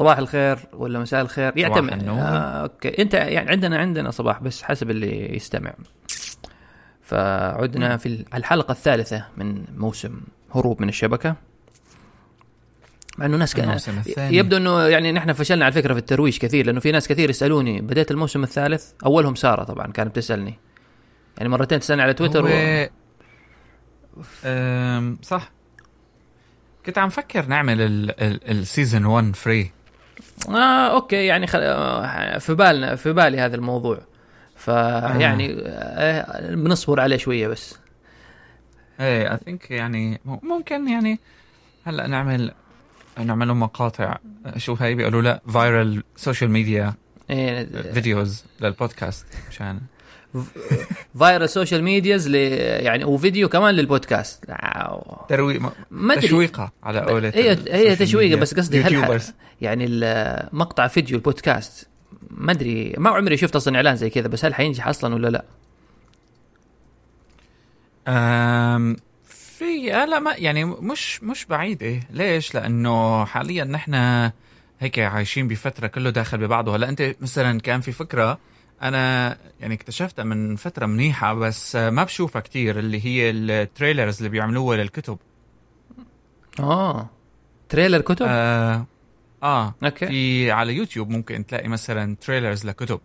صباح الخير ولا مساء الخير؟ يعتمد. آه okay. أنت يعني عندنا عندنا صباح بس حسب اللي يستمع. فعدنا في الحلقة الثالثة من موسم هروب من الشبكة. مع إنه ناس كان. يبدو إنه يعني نحن فشلنا على فكرة في الترويج كثير لأنه في ناس كثير يسألوني بديت الموسم الثالث؟ أولهم سارة طبعا كانت بتسألني. يعني مرتين تسألني على تويتر و... هو... أم... صح. كنت عم فكر نعمل ال season 1 free آه okay يعني خل... آه، في بالنا في بالي هذا الموضوع فيعني آه. بنصبر عليه شوية بس إيه I think يعني ممكن يعني هلأ نعمل نعمل مقاطع شو هي بيقولوا لا viral social media videos للبودكاست مشان viral social medias ل... يعني وفيديو كمان للبودكاست ترويق ما. تشويقة على قولة هي هي تشويقة. بس قصدي هل. يعني مقطع فيديو البودكاست ما أدري ما عمري شفت أصلا إعلان زي كذا بس هل حينجح أصلا ولا لا؟ أم في آه لا ما يعني مش مش بعيدة ليش لأنه حاليا نحن هيك عايشين بفترة كله داخل ببعضه هلأ أنت مثلا كان في فكرة أنا يعني اكتشفتها من فترة منيحة بس ما بشوفها كتير اللي هي التريلرز اللي بيعملوها للكتب. آه. trailer كتب؟ آه, آه. أوكي. في على يوتيوب ممكن تلاقي مثلا trailers لكتب.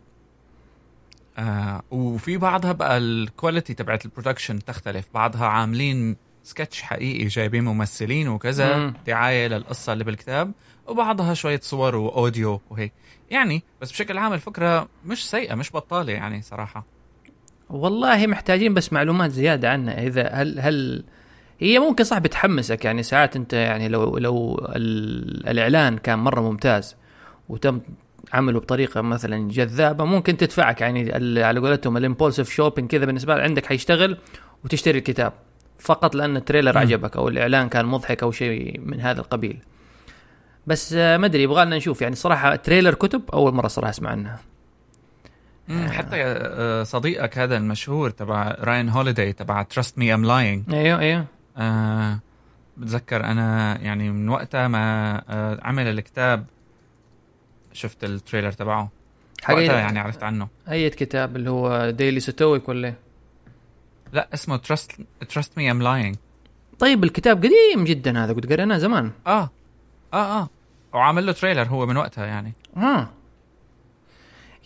آه. وفي بعضها بقى ال quality تبعت ال production تختلف. بعضها عاملين سكتش حقيقي جايبين ممثلين وكذا مم. دعاية للقصة اللي بالكتاب وبعضها شوية صور و audio وهيك. يعني بس بشكل عام الفكرة مش سيئة مش بطالة يعني صراحة. والله محتاجين بس معلومات زيادة عنها. إذا هل هل هي ممكن صح بتحمسك يعني ساعات أنت يعني لو لو ال- الإعلان كان مرة ممتاز وتم عمله بطريقة مثلا جذابة ممكن تدفعك يعني على قولتهم ال impulsive shopping كذا بالنسبة لك عندك حيشتغل وتشتري الكتاب فقط لأن ال trailer. عجبك أو الإعلان كان مضحك أو شيء من هذا القبيل. بس آه، ما أدري يبغى لنا نشوف. يعني صراحة trailer كتب أول مرة صراحة أسمع عنها. مم، حتى آه، صديقك هذا المشهور تبع راين هوليداي تبع Trust Me I'm Lying أيوه أيوه. آه بتذكر أنا يعني من وقتها ما آه عمل الكتاب شفت ال trailer تبعه. وقتها يعني عرفت عنه. أي كتاب؟ اللي هو Daily Stoic ولا إيه؟ لا اسمه Trust Trust Me I'm Lying طيب الكتاب قديم جدا هذا قد قريناه زمان. آه آه آه. وعامل له trailer هو من وقتها يعني. آه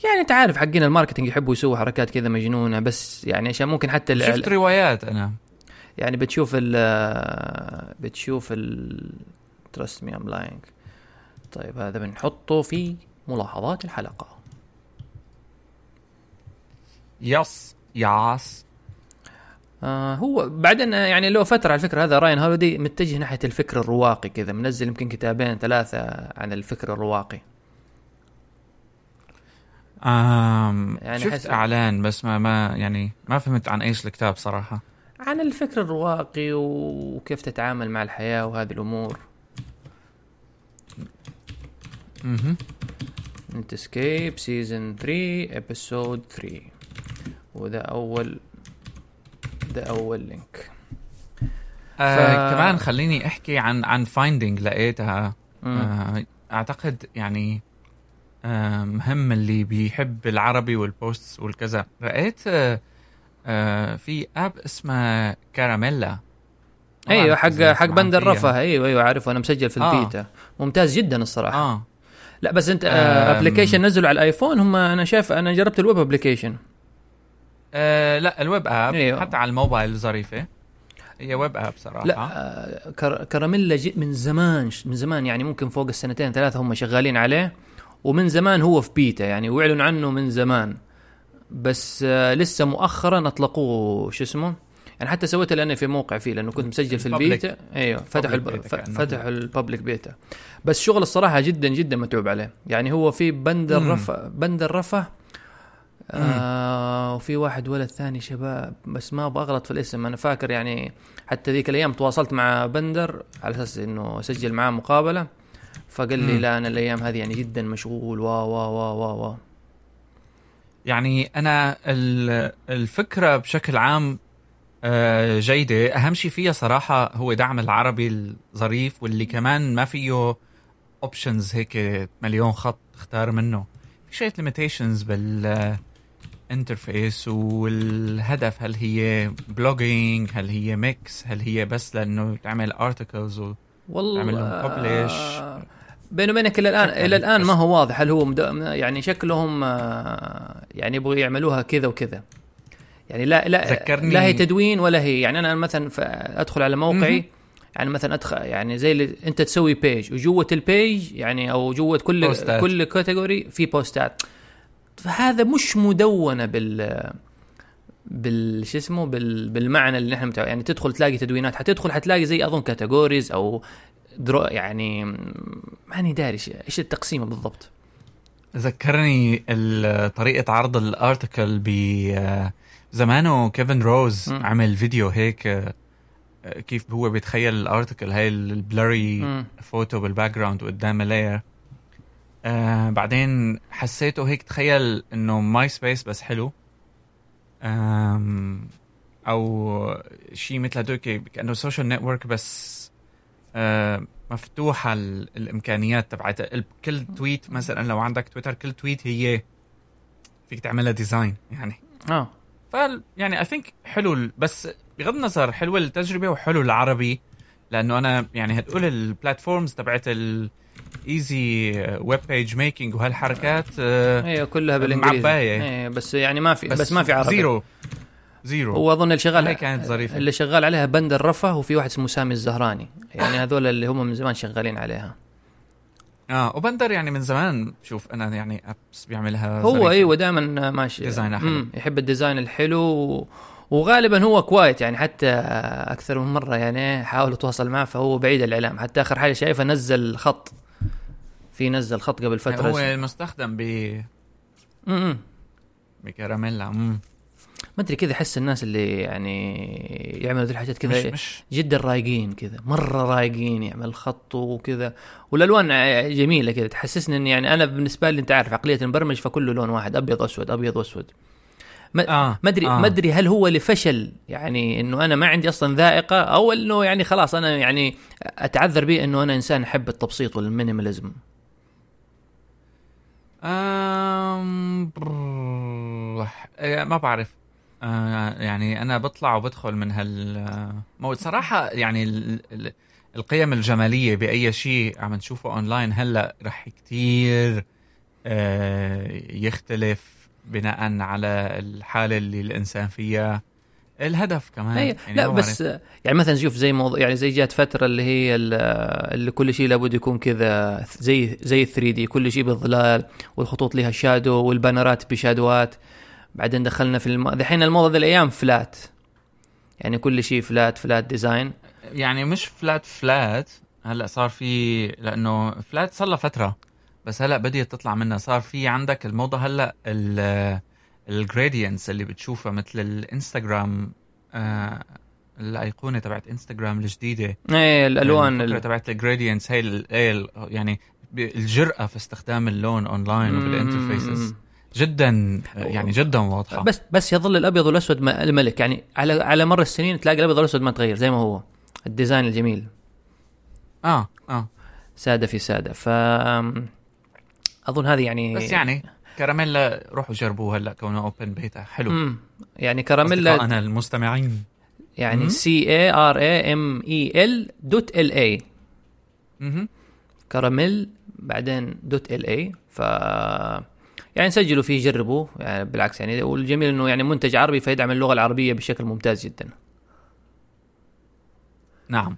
يعني انت عارف حقين ال marketing يحبوا يسووا حركات كذا مجنونة بس يعني عشان ممكن حتى شفت روايات أنا. يعني بتشوف ال بتشوف ال Trust Me I'm Lying طيب هذا بنحطه في ملاحظات الحلقة. yes yes. آه هو بعدين آه، يعني له فترة على فكره هذا راين هوليدي متجه ناحية الفكر الرواقي كذا منزل يمكن كتابين ثلاثة عن الفكر الرواقي. آم يعني شفت حسب- إعلان بس ما ما يعني ما فهمت عن إيش الكتاب صراحة. عن الفكر الرواقي وكيف تتعامل مع الحياة وهذه الأمور. أها انت اسكيب سيزون 3 ابيسود 3 وده أول ده أول لينك آه ف- كمان خليني أحكي عن عن فايندينج لقيتها. آه أعتقد يعني آه مهم اللي بيحب العربي والبوستس والكذا. لقيت آه آه في app اسمه كاراميلا أيوه حق حق بندر رفه. أيوه أيوه عارفه أنا مسجل في آه. البيتا. ممتاز جدا الصراحة. آه. لا بس أنت. application نزلوا على الايفون هم أنا شايف أنا جربت ال web application آه لا ال web app أيوه. حتى على الموبايل ظريفة. هي web app صراحة. لا آه، كر- كراميلا جي من زمان من زمان يعني ممكن فوق السنتين ثلاثة هم شغالين عليه ومن زمان هو في بيتا يعني وإعلنوا عنه من زمان. بس آه، لسه مؤخرا أطلقوه شو اسمه؟ يعني حتى سويت login في موقع فيه لأنه كنت مسجل في. البيتا. أيوه فتحوا الب... فتحوا ال public beta. بس شغل الصراحة جدا جدا متعوب عليه. يعني هو في بندر رفه بندر رفه آه وفي واحد ولد ثاني شباب بس ما أبغى أغلط في الاسم. أنا فاكر يعني حتى ذيك الأيام تواصلت مع بندر على أساس إنه أسجل معاه مقابلة. فقال لي مم. لا أنا الأيام هذه يعني جدا مشغول وا وا وا وا وا. يعني أنا ال- الفكرة بشكل عام آه، جيدة. أهم شيء فيها صراحة هو دعم العربي الظريف واللي كمان ما فيه options هيك مليون خط تختار منه. في شوية limitations بال interface والهدف هل هي blogging هل هي mix هل هي بس لأنه تعمل articles والله تعمل لهم publish. آه، بيني وبينك إلى الآن إلى الآن ما هو واضح هل هو مد... يعني شكلهم آه، يعني يبغوا يعملوها كذا وكذا يعني لا لا ذكرني- لا هي تدوين ولا هي يعني أنا مثلا أدخل على موقعي. يعني مثلا أدخل يعني زي اللي أنت تسوي بيج وجوة البيج يعني أو جوة كل بوستات. كل كاتيجوري في بوستات فهذا مش مدونة بال بال شو اسمه بال بالمعنى اللي نحن متع... يعني تدخل تلاقي تدوينات. حتدخل حتلاقي زي أظن كاتيجوريز أو درو يعني ماني داري إيش التقسيمة بالضبط؟ ذكرني طريقة عرض ال article ب زمانه كيفن روز مم. عمل فيديو هيك كيف هو بيتخيل ال article هاي ال blurry مم. photo بال background وقدام layer آه بعدين حسيته هيك تخيل إنه ماي سبيس بس حلو. آم أو شيء مثل هدول كأنه social network بس آه مفتوحه ال- الإمكانيات تبعت ال- كل tweet مثلا لو عندك تويتر كل tweet هي فيك تعملها design يعني. آه. ف يعني I think حلو ال- بس بغض النظر حلوة التجربة وحلو العربي لأنه أنا يعني هتقول ال platforms تبعت ال easy web page making وهالحركات هي كلها بالإنجليزي. معباية. إيه بس يعني ما في بس, بس ما في عربي. zero. zero. هو أظن اللي شغال كانت ظريفة. اللي شغال عليها بندر رفه وفي واحد اسمه سامي الزهراني. يعني هذول اللي هم من زمان شغالين عليها. آه وبندر يعني من زمان شوف أنا يعني apps بيعملها هو ظريفة. أيوه دائما ماشي. design حلو. يحب ال design الحلو و... وغالبا هو quiet يعني حتى أكثر من مرة يعني حاول اتواصل معه فهو بعيد الإعلام. حتى آخر حاجة شايفه نزل خط. في نزل خط قبل فترة هو المستخدم ب مم، مم. بكراميلا مم. ما أدري كذا أحس الناس اللي يعني يعملوا ذي الحاجات كذا مش جدا رايقين كذا مرة رايقين يعمل خط وكذا والألوان جميلة كذا تحسسني ان يعني أنا بالنسبة لي أنت عارف عقلية المبرمج فكله لون واحد أبيض أسود أبيض واسود ما ما ادري آه. ما أدري هل هو لفشل يعني إنه أنا ما عندي أصلا ذائقة أو إنه يعني خلاص أنا يعني أتعذر به إنه أنا إنسان أحب التبسيط والمينيماليزم برر- آه، ما بعرف. آه، يعني أنا بطلع وبدخل من هال مود صراحة يعني ال... ال... القيم الجمالية بأي شيء عم نشوفه اونلاين هلأ رح كتير آه، يختلف بناء على الحالة اللي الإنسان فيها. الهدف كمان أي يعني لا بس يعني مثلا شوف زي موضوع يعني زي جات فترة اللي هي ال- اللي كل شيء لابد يكون كذا زي زي 3D كل شيء بالظلال والخطوط لها shadow والبانرات بشادوات. بعدين دخلنا في الم... دحين الموضه ذي الأيام flat يعني كل شيء flat flat design يعني مش flat flat هلأ صار في لأنه flat صار لها فترة بس هلأ بديت تطلع منها. صار في عندك الموضه هلأ ال gradients اللي بتشوفها مثل الإنستغرام آه الأيقونة تبعت إنستغرام الجديدة. إيه الألوان الفكرة ال... تبعت ال gradients هي ال- يعني الجرأة في استخدام اللون online وبال interfaces جدا يعني جدا واضحة. بس بس يظل الأبيض والأسود الملك. يعني على على مر السنين تلاقي الأبيض والأسود ما تغير زي ما هو. ال design الجميل. آه آه. سادة في سادة. ف أظن هذه يعني بس يعني كراميلا روحوا جربوه هلا كونه open beta حلو. مم. يعني كراميلا أنا المستمعين. يعني. C A R A M E L dot L A. كراميل بعدين دوت ال اي ف يعني سجلوا فيه جربوه. يعني بالعكس يعني والجميل إنه يعني منتج عربي فيدعم اللغة العربية بشكل ممتاز جدا. نعم.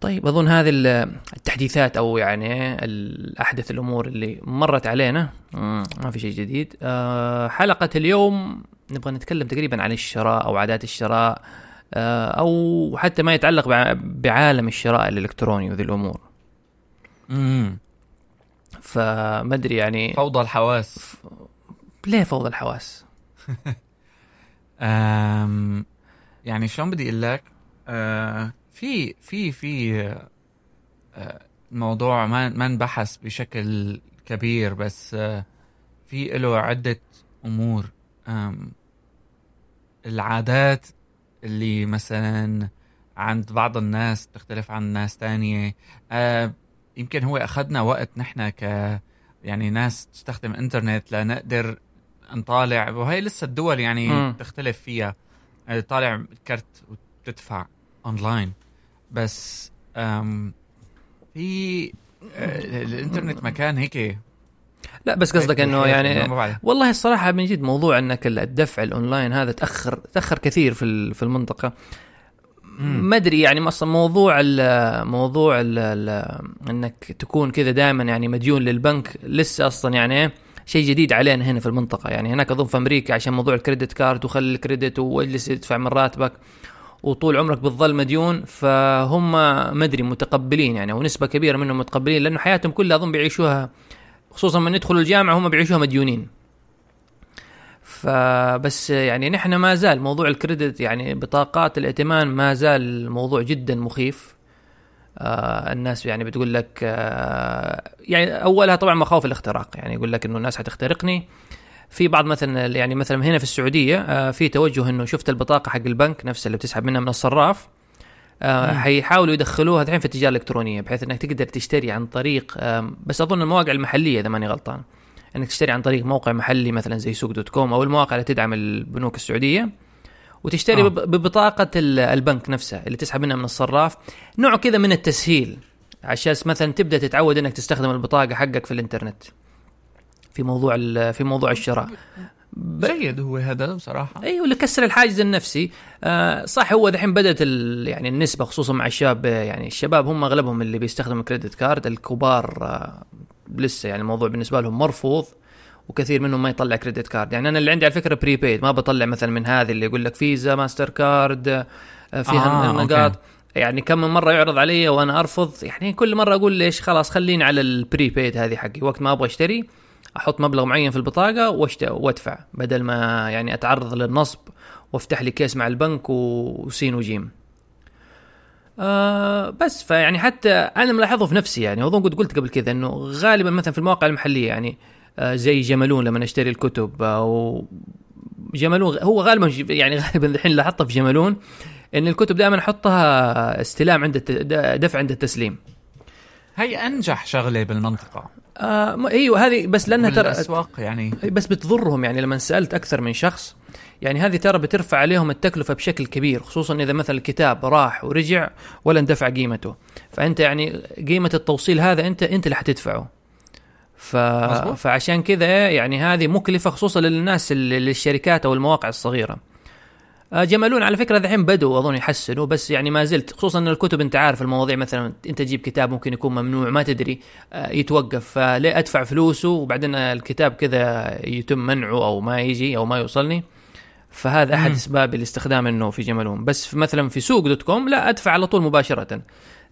طيب أظن هذه ال- التحديثات أو يعني الاحدث الأمور اللي مرت علينا. ما في شيء جديد. أه، حلقة اليوم نبغى نتكلم تقريبا عن الشراء أو عادات الشراء أه، أو حتى ما يتعلق بع- بعالم الشراء الإلكتروني وذي الأمور. مم. فما أدري يعني فوضى الحواس. ليه فوضى الحواس؟ أم يعني شلون بدي أقول لك؟ أه في في في أه الموضوع ما ما انبحث بشكل كبير بس أه في له عدة أمور. أم العادات اللي مثلا عند بعض الناس تختلف عن ناس تانية. أه يمكن هو أخذنا وقت نحن ك يعني ناس تستخدم إنترنت لنقدر نطالع وهي لسه الدول يعني مم. تختلف فيها. طالع كرت وتدفع أونلاين. بس في آه، الإنترنت مكان هيك لا بس قصدك إنه يعني. والله الصراحة من جد موضوع إنك الدفع الأونلاين هذا تأخر تأخر كثير في في المنطقة. ما أدري يعني أصلا موضوع ال موضوع ال إنك تكون كذا دائما يعني مديون للبنك لسه أصلا يعني إيه شيء جديد علينا هنا في المنطقة يعني هناك أظن في أمريكا عشان موضوع ال credit card وخلي ال credit وإجلس تدفع من راتبك وطول عمرك بتظل مديون فهم ما أدري متقبلين يعني ونسبه كبيرة منهم متقبلين لأنه حياتهم كلها أظن بيعيشوها خصوصا من يدخلوا الجامعة هم بيعيشوها مديونين. فبس يعني نحن ما زال موضوع الكريدت يعني بطاقات الائتمان ما زال موضوع جدا مخيف. آه الناس يعني بتقول لك آه يعني أولها طبعا مخاوف الاختراق يعني يقول لك إنه الناس حتخترقني. في بعض مثلا يعني مثلا هنا في السعودية آه في توجه إنه شفت البطاقة حق البنك نفسها اللي بتسحب منها من الصراف آه. حيحاولوا يدخلوها الحين في التجارة الإلكترونية بحيث إنك تقدر تشتري عن طريق بس أظن المواقع المحلية إذا ماني غلطان إنك تشتري عن طريق موقع محلي مثلا زي سوق dot com أو المواقع اللي تدعم البنوك السعودية وتشتري آه. ببطاقة ال- البنك نفسها اللي تسحب منها من الصراف نوع كذا من التسهيل عشان مثلا تبدأ تتعود إنك تستخدم البطاقة حقك في الإنترنت في موضوع في موضوع الشراء. ب- جيد هو هذا بصراحة. أيوه لكسر الحاجز النفسي. آه صح هو دحين بدأت ال- يعني النسبة خصوصا مع الشباب يعني الشباب هم أغلبهم اللي بيستخدموا credit card الكبار آه لسه يعني الموضوع بالنسبة لهم مرفوض وكثير منهم ما يطلع credit card يعني أنا اللي عندي على فكرة prepaid ما بطلع مثلا من هذه اللي يقول لك فيزا ماستر كارد آه، فيها آه، النقاط. يعني كم من مرة يعرض علي وأنا أرفض يعني كل مرة أقول ليش؟ خلاص خليني على ال prepaid هذه حقي. وقت ما أبغى أشتري أحط مبلغ معين في البطاقة وأدفع بدل ما يعني أتعرض للنصب وأفتح لي case مع البنك وسين وجيم. آه بس فيعني حتى أنا ملاحظه في نفسي يعني أظن قد قلت قبل كذا إنه غالبا مثلا في المواقع المحلية يعني آه زي جملون لما نشتري الكتب أو جملون هو غالبا يعني غالبا الحين لاحظتها في جملون إن الكتب دائما أحطها استلام عند دفع عند التسليم. هي أنجح شغلة بالمنطقة. آه أيوه هذه بس لأنها ترى الأسواق يعني. بس بتضرهم يعني لما سألت أكثر من شخص. يعني هذه ترى بترفع عليهم التكلفة بشكل كبير خصوصا إذا مثلا الكتاب راح ورجع ولا اندفع قيمته. فأنت يعني قيمة التوصيل هذا أنت أنت اللي حتدفعه. ف... فعشان كذا يعني هذه مكلفة خصوصا للناس للشركات أو المواقع الصغيرة. جمالون على فكرة الحين بدوا أظن يحسنوا بس يعني ما زلت خصوصا إن الكتب أنت عارف المواضيع مثلا أنت تجيب كتاب ممكن يكون ممنوع ما تدري آه، يتوقف فليه أدفع فلوسه؟ وبعدين الكتاب كذا يتم منعه أو ما يجي أو ما يوصلني. فهذا أحد. أسباب الاستخدام إنه في جمالون. بس مثلا في سوق dot com لا أدفع على طول مباشرة.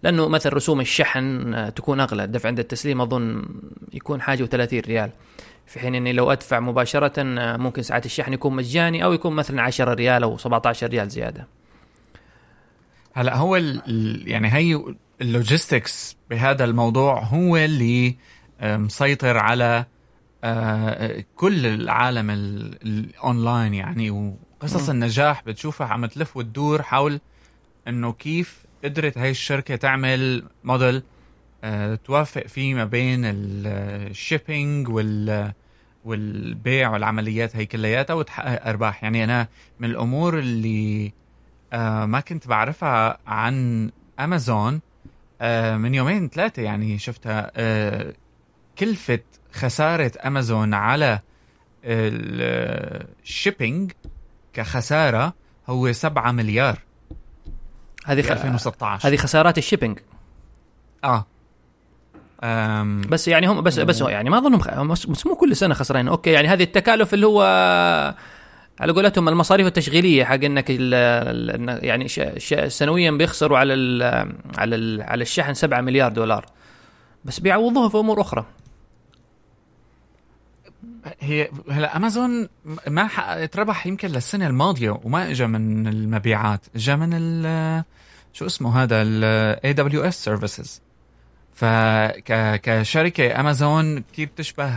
لأنه مثلا رسوم الشحن آه، تكون أغلى. الدفع عند التسليم أظن يكون حاجة و30 ريال. في حين إني لو أدفع مباشرة آه، ممكن ساعات الشحن يكون مجاني أو يكون مثلا 10 ريال أو 17 ريال زيادة هلا هو ال ال- يعني هي ال logistics بهذا الموضوع هو اللي مسيطر على آه، كل العالم ال- الأونلاين يعني وقصص. النجاح بتشوفها عم تلف وتدور حول إنه كيف قدرت هاي الشركة تعمل موديل توافق فيه ما بين ال shipping وال والبيع والعمليات هي كلياتها وتحقق أرباح. يعني أنا من الأمور اللي آه ما كنت بعرفها عن أمازون آه من يومين ثلاثة يعني شفتها. آه كلفه خسارة أمازون على ال shipping كخسارة هو 7 مليار. هذه في خ... 2016 هذه خسارات ال shipping آه. بس يعني هم بس بس يعني ما أظنهم خ... بس مو كل سنة خسرين أوكي يعني هذه التكالف اللي هو على قولتهم المصاريف التشغيلية حق إنك ال... ال... يعني ش... ش... سنويا بيخسروا على ال... على ال... على الشحن 7 مليار دولار. بس بيعوضوها في أمور أخرى. هي هلا أمازون ما حققت ربح يمكن للسنة الماضية وما اجى من المبيعات اجى من ال شو اسمه هذا ال AWS services. فكشركه امازون كثير بتشبه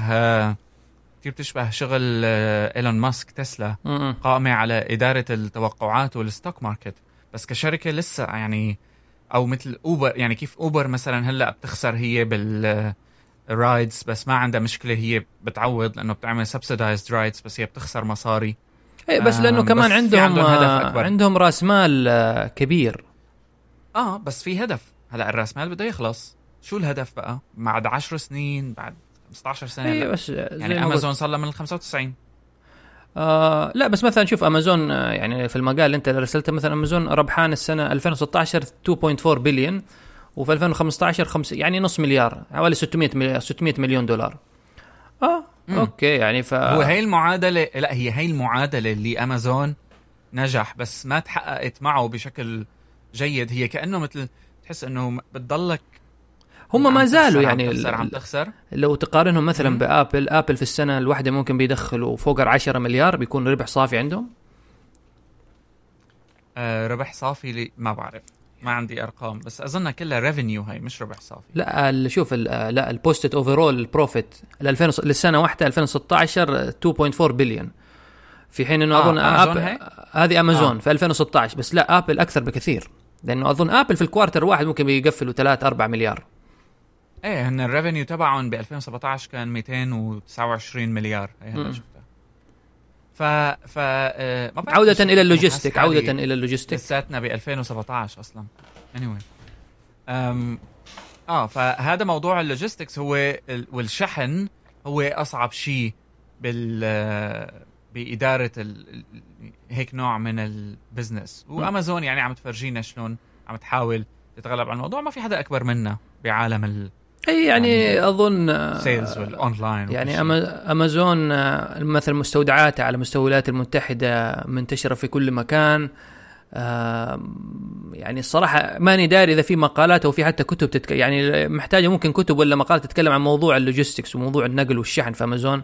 كثير بتشبه شغل إيلون ماسك تسلا. قائمة على إدارة التوقعات وال stock market بس كشركة لسه يعني أو مثل اوبر يعني كيف اوبر مثلا هلأ بتخسر هي بال rides بس ما عندها مشكلة هي بتعوض لأنه بتعمل subsidized rides بس هي بتخسر مصاري. اي بس لأنه كمان بس عندهم عندهم هدف آه، أكبر. عندهم رأس مال آه، كبير. آه بس في هدف. هلأ الرأس مال بده يخلص. شو الهدف بقى؟ بعد 10 سنين بعد 15 سنة؟ هلا بس يعني. أمازون صار لها من ال 95 آه لا بس مثلا شوف أمازون آه، يعني في المقال اللي أنت رسلته مثلا أمازون ربحان السنة 2016 2.4 بليون وفي 2015 خمس يعني نص مليار حوالي 600 مليار 600 مليون دولار. آه مم. أوكي يعني ف هو هي المعادلة لا هي هي المعادلة اللي أمازون نجح بس ما تحققت معه بشكل جيد. هي كأنه مثل تحس إنه بتضلك هم ما عم زالوا يعني عم تخسر عم ال- تخسر لو تقارنهم مثلا مم. بآبل آبل في السنة الواحدة ممكن بيدخلوا فوق ال 10 مليار بيكون ربح صافي عندهم آه ربح صافي لي ما بعرف ما عندي أرقام بس اظنها كلها revenue هي مش ربح صافي لا شوف ال- آه، لا ال posted overall profit ل 2000 للسنة واحدة 2016 2.4 بليون في حين إنه آه، أظن أبل؟ هذه امازون آه. في 2016 بس لا آبل أكثر بكثير لأنه أظن آبل في ال quarter واحد ممكن بيقفلوا 3 4 مليار إيه هن ال revenue تبعهم ب 2017 كان 229 مليار. هي هلا مم. شفتها. ف ف آه، ما ليش إلى أنا ال logistic عودة إلى ال logistic لساتنا ب 2017 أصلا. Anyway. أم آه فهذا موضوع ال logistics هو ال- والشحن هو أصعب شيء بال بإدارة ال... ال- هيك نوع من ال business. وأمازون يعني عم تفرجينا شلون عم تحاول تتغلب على الموضوع. ما في حدا أكبر منا بعالم أي يعني, يعني أظن آه، ال sales والاونلاين يعني أمازون آه، مثل مستودعاتها على مستوى الولايات المتحدة منتشرة في كل مكان. آه، يعني الصراحة ماني داري إذا في مقالات أو في حتى كتب تتك... يعني محتاجة ممكن كتب ولا مقالات تتكلم عن موضوع اللوجيستكس وموضوع النقل والشحن في أمازون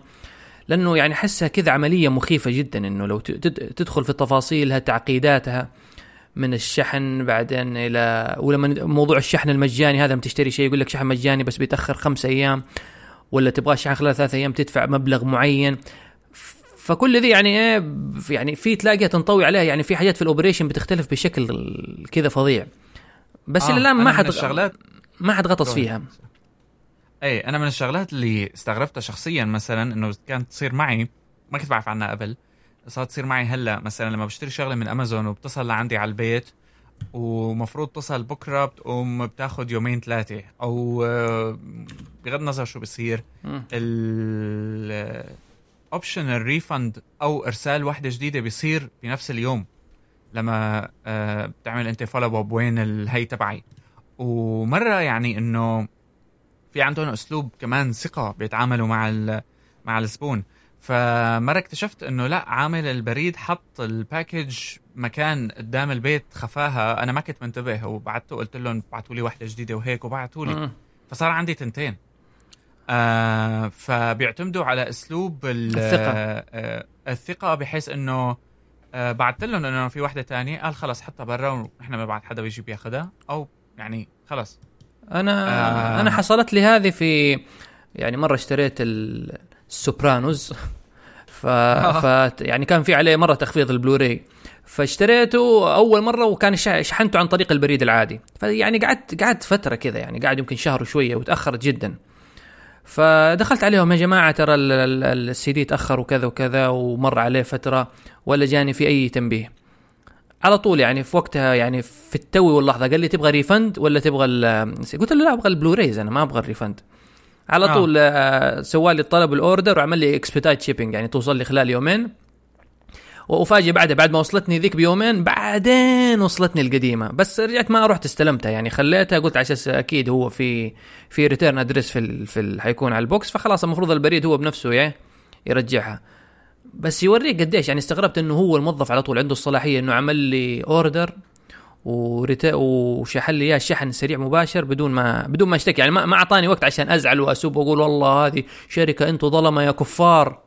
لأنه يعني احسها كذا عملية مخيفة جدا إنه لو تدخل في تفاصيلها تعقيداتها. من الشحن بعدين إلى ولما موضوع الشحن المجاني هذا لما تشتري شيء يقول لك شحن مجاني بس بيتأخر خمسة أيام ولا تبغى شحن خلال ثلاثة أيام تدفع مبلغ معين. فكل ذي يعني إيه يعني في تلاقيها تنطوي عليها يعني في حاجات في ال operation بتختلف بشكل كذا فظيع. بس إلى الآن ما حد الشغلات ما حد غطس فيها. اي أنا من الشغلات اللي استغربتها شخصيا مثلا إنه كانت تصير معي ما كنت بعرف عنها قبل. صارت تصير معي هلا مثلا لما بشتري شغلة من امازون وبتصل لعندي على البيت ومفروض تصل بكرة بتقوم بتاخذ يومين ثلاثة أو آه، بغض النظر شو بصير. ال option ال refund أو إرسال وحدة جديدة بيصير بنفس اليوم لما آه، بتعمل أنت follow up وين الهي تبعي ومرة يعني إنه في عندهم أسلوب كمان ثقة بيتعاملوا مع مع الزبون فمرة اكتشفت إنه لا عامل البريد حط ال package مكان قدام البيت خفاها أنا ما كنت منتبه وبعته قلت لهم بعتوا لي وحدة جديدة وهيك وبعتوا لي. فصار عندي تنتين آه فبيعتمدوا على أسلوب ال- الثقة. آه الثقة بحيث إنه آه بعثت لهم إنه في وحدة تانية قال خلص حطها برا ونحن بنبعت حدا بيجي بياخذها أو يعني خلص أنا آه. آه. أنا حصلت لي هذه في يعني مرة اشتريت ال- ال Sopranos ف... ف يعني كان في عليه مرة تخفيض البلوراي فاشتريته أول مرة وكان شحنته عن طريق البريد العادي. فيعني قعدت قعدت فترة كذا يعني قاعد يمكن شهر وشوية وتأخرت جدا. فدخلت عليهم يا جماعة ترى ال- ال- السي دي تأخر وكذا وكذا ومر عليه فترة ولا جاني في أي تنبيه. على طول يعني في وقتها يعني في التو واللحظة قال لي تبغى refund ولا تبغى قلت له لا أبغى ال Blu-rays أنا ما أبغى ال refund على آه. طول آه، سوى لي الطلب ال order وعمل لي expedited shipping يعني توصل لي خلال يومين. وأفاجئ بعدها بعد ما وصلتني ذيك بيومين بعدين وصلتني القديمة. بس رجعت ما رحت استلمتها. يعني خليتها قلت على أساس أكيد هو في في return address في ال في ال حيكون على ال box. فخلاص المفروض البريد هو بنفسه إيه يرجعها. بس يوريك قديش يعني استغربت إنه هو الموظف على طول عنده الصلاحية إنه عمل لي order وريتا وشحن لي إياه شحن سريع مباشر بدون ما بدون ما اشتكي. يعني ما أعطاني وقت عشان أزعل واسب وأقول والله هذه شركة أنتم ظلمة يا كفار.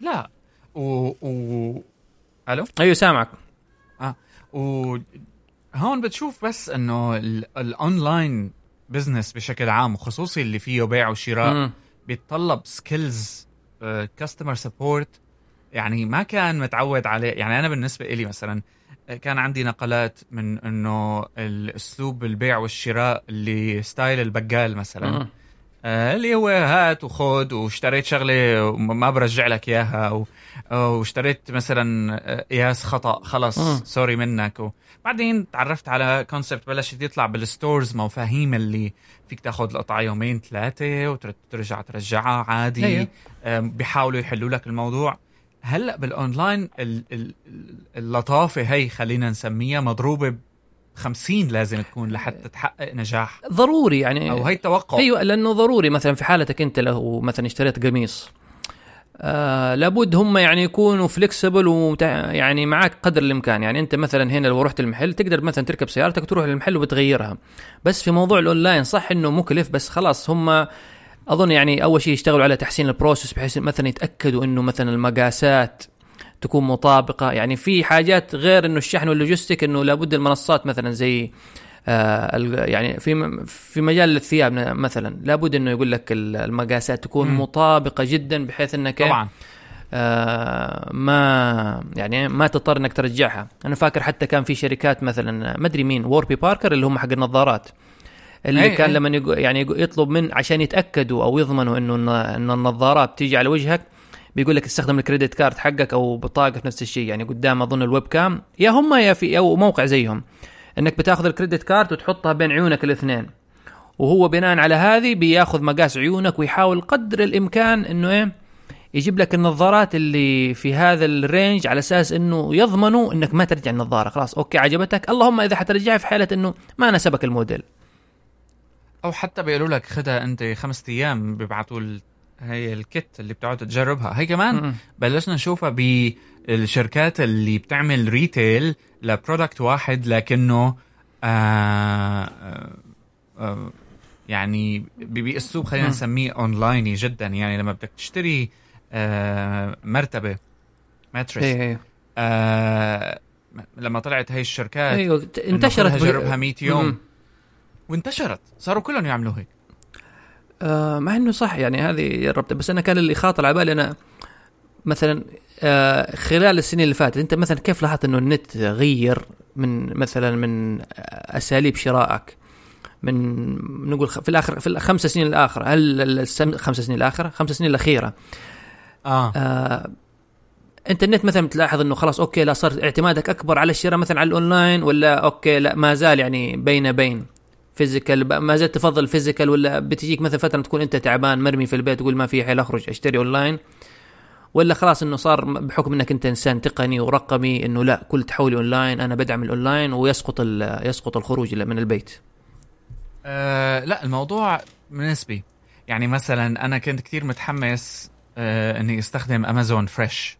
لا. و, و... ألو؟ أيوه سامعك. وهون بتشوف بس إنه ال- ال online business بشكل عام وخصوصي اللي فيه بيع وشراء. بيتطلب skills customer support يعني ما كان متعود عليه يعني أنا بالنسبة إلي مثلا كان عندي نقلات من إنه الأسلوب البيع والشراء اللي style البقال مثلا. آه، اللي هو هات وخد واشتريت شغلة وما برجع لك إياها واشتريت مثلا آه، قياس خطأ خلص مم. sorry منك وبعدين تعرفت على concept بلشت يطلع بال stores مفاهيم اللي فيك تاخذ القطعة يومين ثلاثة وترجع ترجعها عادي. آم، بيحاولوا يحلوا لك الموضوع هلأ بالأونلاين ال- ال- ال- اللطافة هي خلينا نسميها مضروبة ب 50 لازم تكون لحتى تحقق نجاح. ضروري يعني. أو هي التوقع. أيوه لأنه ضروري مثلا في حالتك أنت لو مثلا اشتريت قميص. آه لابد هم يعني يكونوا flexible ومتع... يعني معك قدر الإمكان. يعني أنت مثلا هنا لو رحت المحل تقدر مثلا تركب سيارتك تروح للمحل وبتغيرها بس في موضوع الأونلاين صح إنه مكلف بس خلاص هم أظن يعني أول شيء يشتغلوا على تحسين ال process بحيث مثلا يتأكدوا إنه مثلا المقاسات تكون مطابقة. يعني في حاجات غير إنه الشحن وال logistic إنه لابد المنصات مثلا زي آه يعني في في مجال الثياب مثلا لابد إنه يقول لك ال- المقاسات تكون مم. مطابقة جدا بحيث إنك طبعا. آه ما يعني ما تضطر إنك ترجعها. أنا فاكر حتى كان في شركات مثلا ما أدري مين Warby Parker اللي هم حق النظارات. اللي أي- كان أي. لما يقو يعني يقو- يطلب من عشان يتأكدوا أو يضمنوا إنه ان النظارات تيجي على وجهك بيقول لك استخدم ال credit card حقك أو بطاقة في نفس الشيء. يعني قدام أظن ال webcam. يا هم يا في أو موقع زيهم. إنك بتاخذ ال credit card وتحطها بين عيونك الاثنين. وهو بناء على هذه بياخذ مقاس عيونك ويحاول قدر الإمكان إنه إيه يجيب لك النظارات اللي في هذا ال range على أساس إنه يضمنوا إنك ما ترجع النظارة. خلاص أوكي عجبتك. اللهم إذا حترجعها في حالة إنه ما ناسبك الموديل. أو حتى بيقولوا لك خدها أنت خمسة أيام بيبعتوا. هي ال kit اللي بتقعد تجربها هي كمان م-م. بلشنا نشوفها بالشركات اللي بتعمل retail ل product واحد لكنه آه آه آه يعني باسلوب خلينا. نسميه اونلايني جدا يعني لما بدك تشتري آه مرتبة mattress إيه آه لما طلعت هي الشركات أيوه انتشرت جربها 100 يوم م-م. وانتشرت. صاروا كلهم يعملوا هيك. آه مع إنه صح يعني هذه الربطه بس أنا كان اللي خاطر على بالي أنا مثلا آه خلال السنين اللي فاتت أنت مثلا كيف لاحظت إنه النت غير من مثلا من أساليب شرائك؟ من نقول في الآخر في الخمس سنين الآخرة. هل السم- خمس سنين الآخرة؟ خمس سنين الأخيرة. آه. آه أنت النت مثلا بتلاحظ إنه خلاص أوكي لا صار اعتمادك أكبر على الشراء مثلا على الأونلاين ولا أوكي لا ما زال يعني بين بين؟ physical ما زلت تفضل physical ولا بتجيك مثلا فترة تكون أنت تعبان مرمي في البيت تقول ما في حيل أخرج أشتري اونلاين ولا خلاص إنه صار بحكم إنك أنت إنسان تقني ورقمي إنه لا كل تحولي اونلاين أنا بدعم الاونلاين ويسقط يسقط الخروج من البيت. آه لا الموضوع نسبي يعني مثلا أنا كنت كتير متحمس آه إني أستخدم Amazon Fresh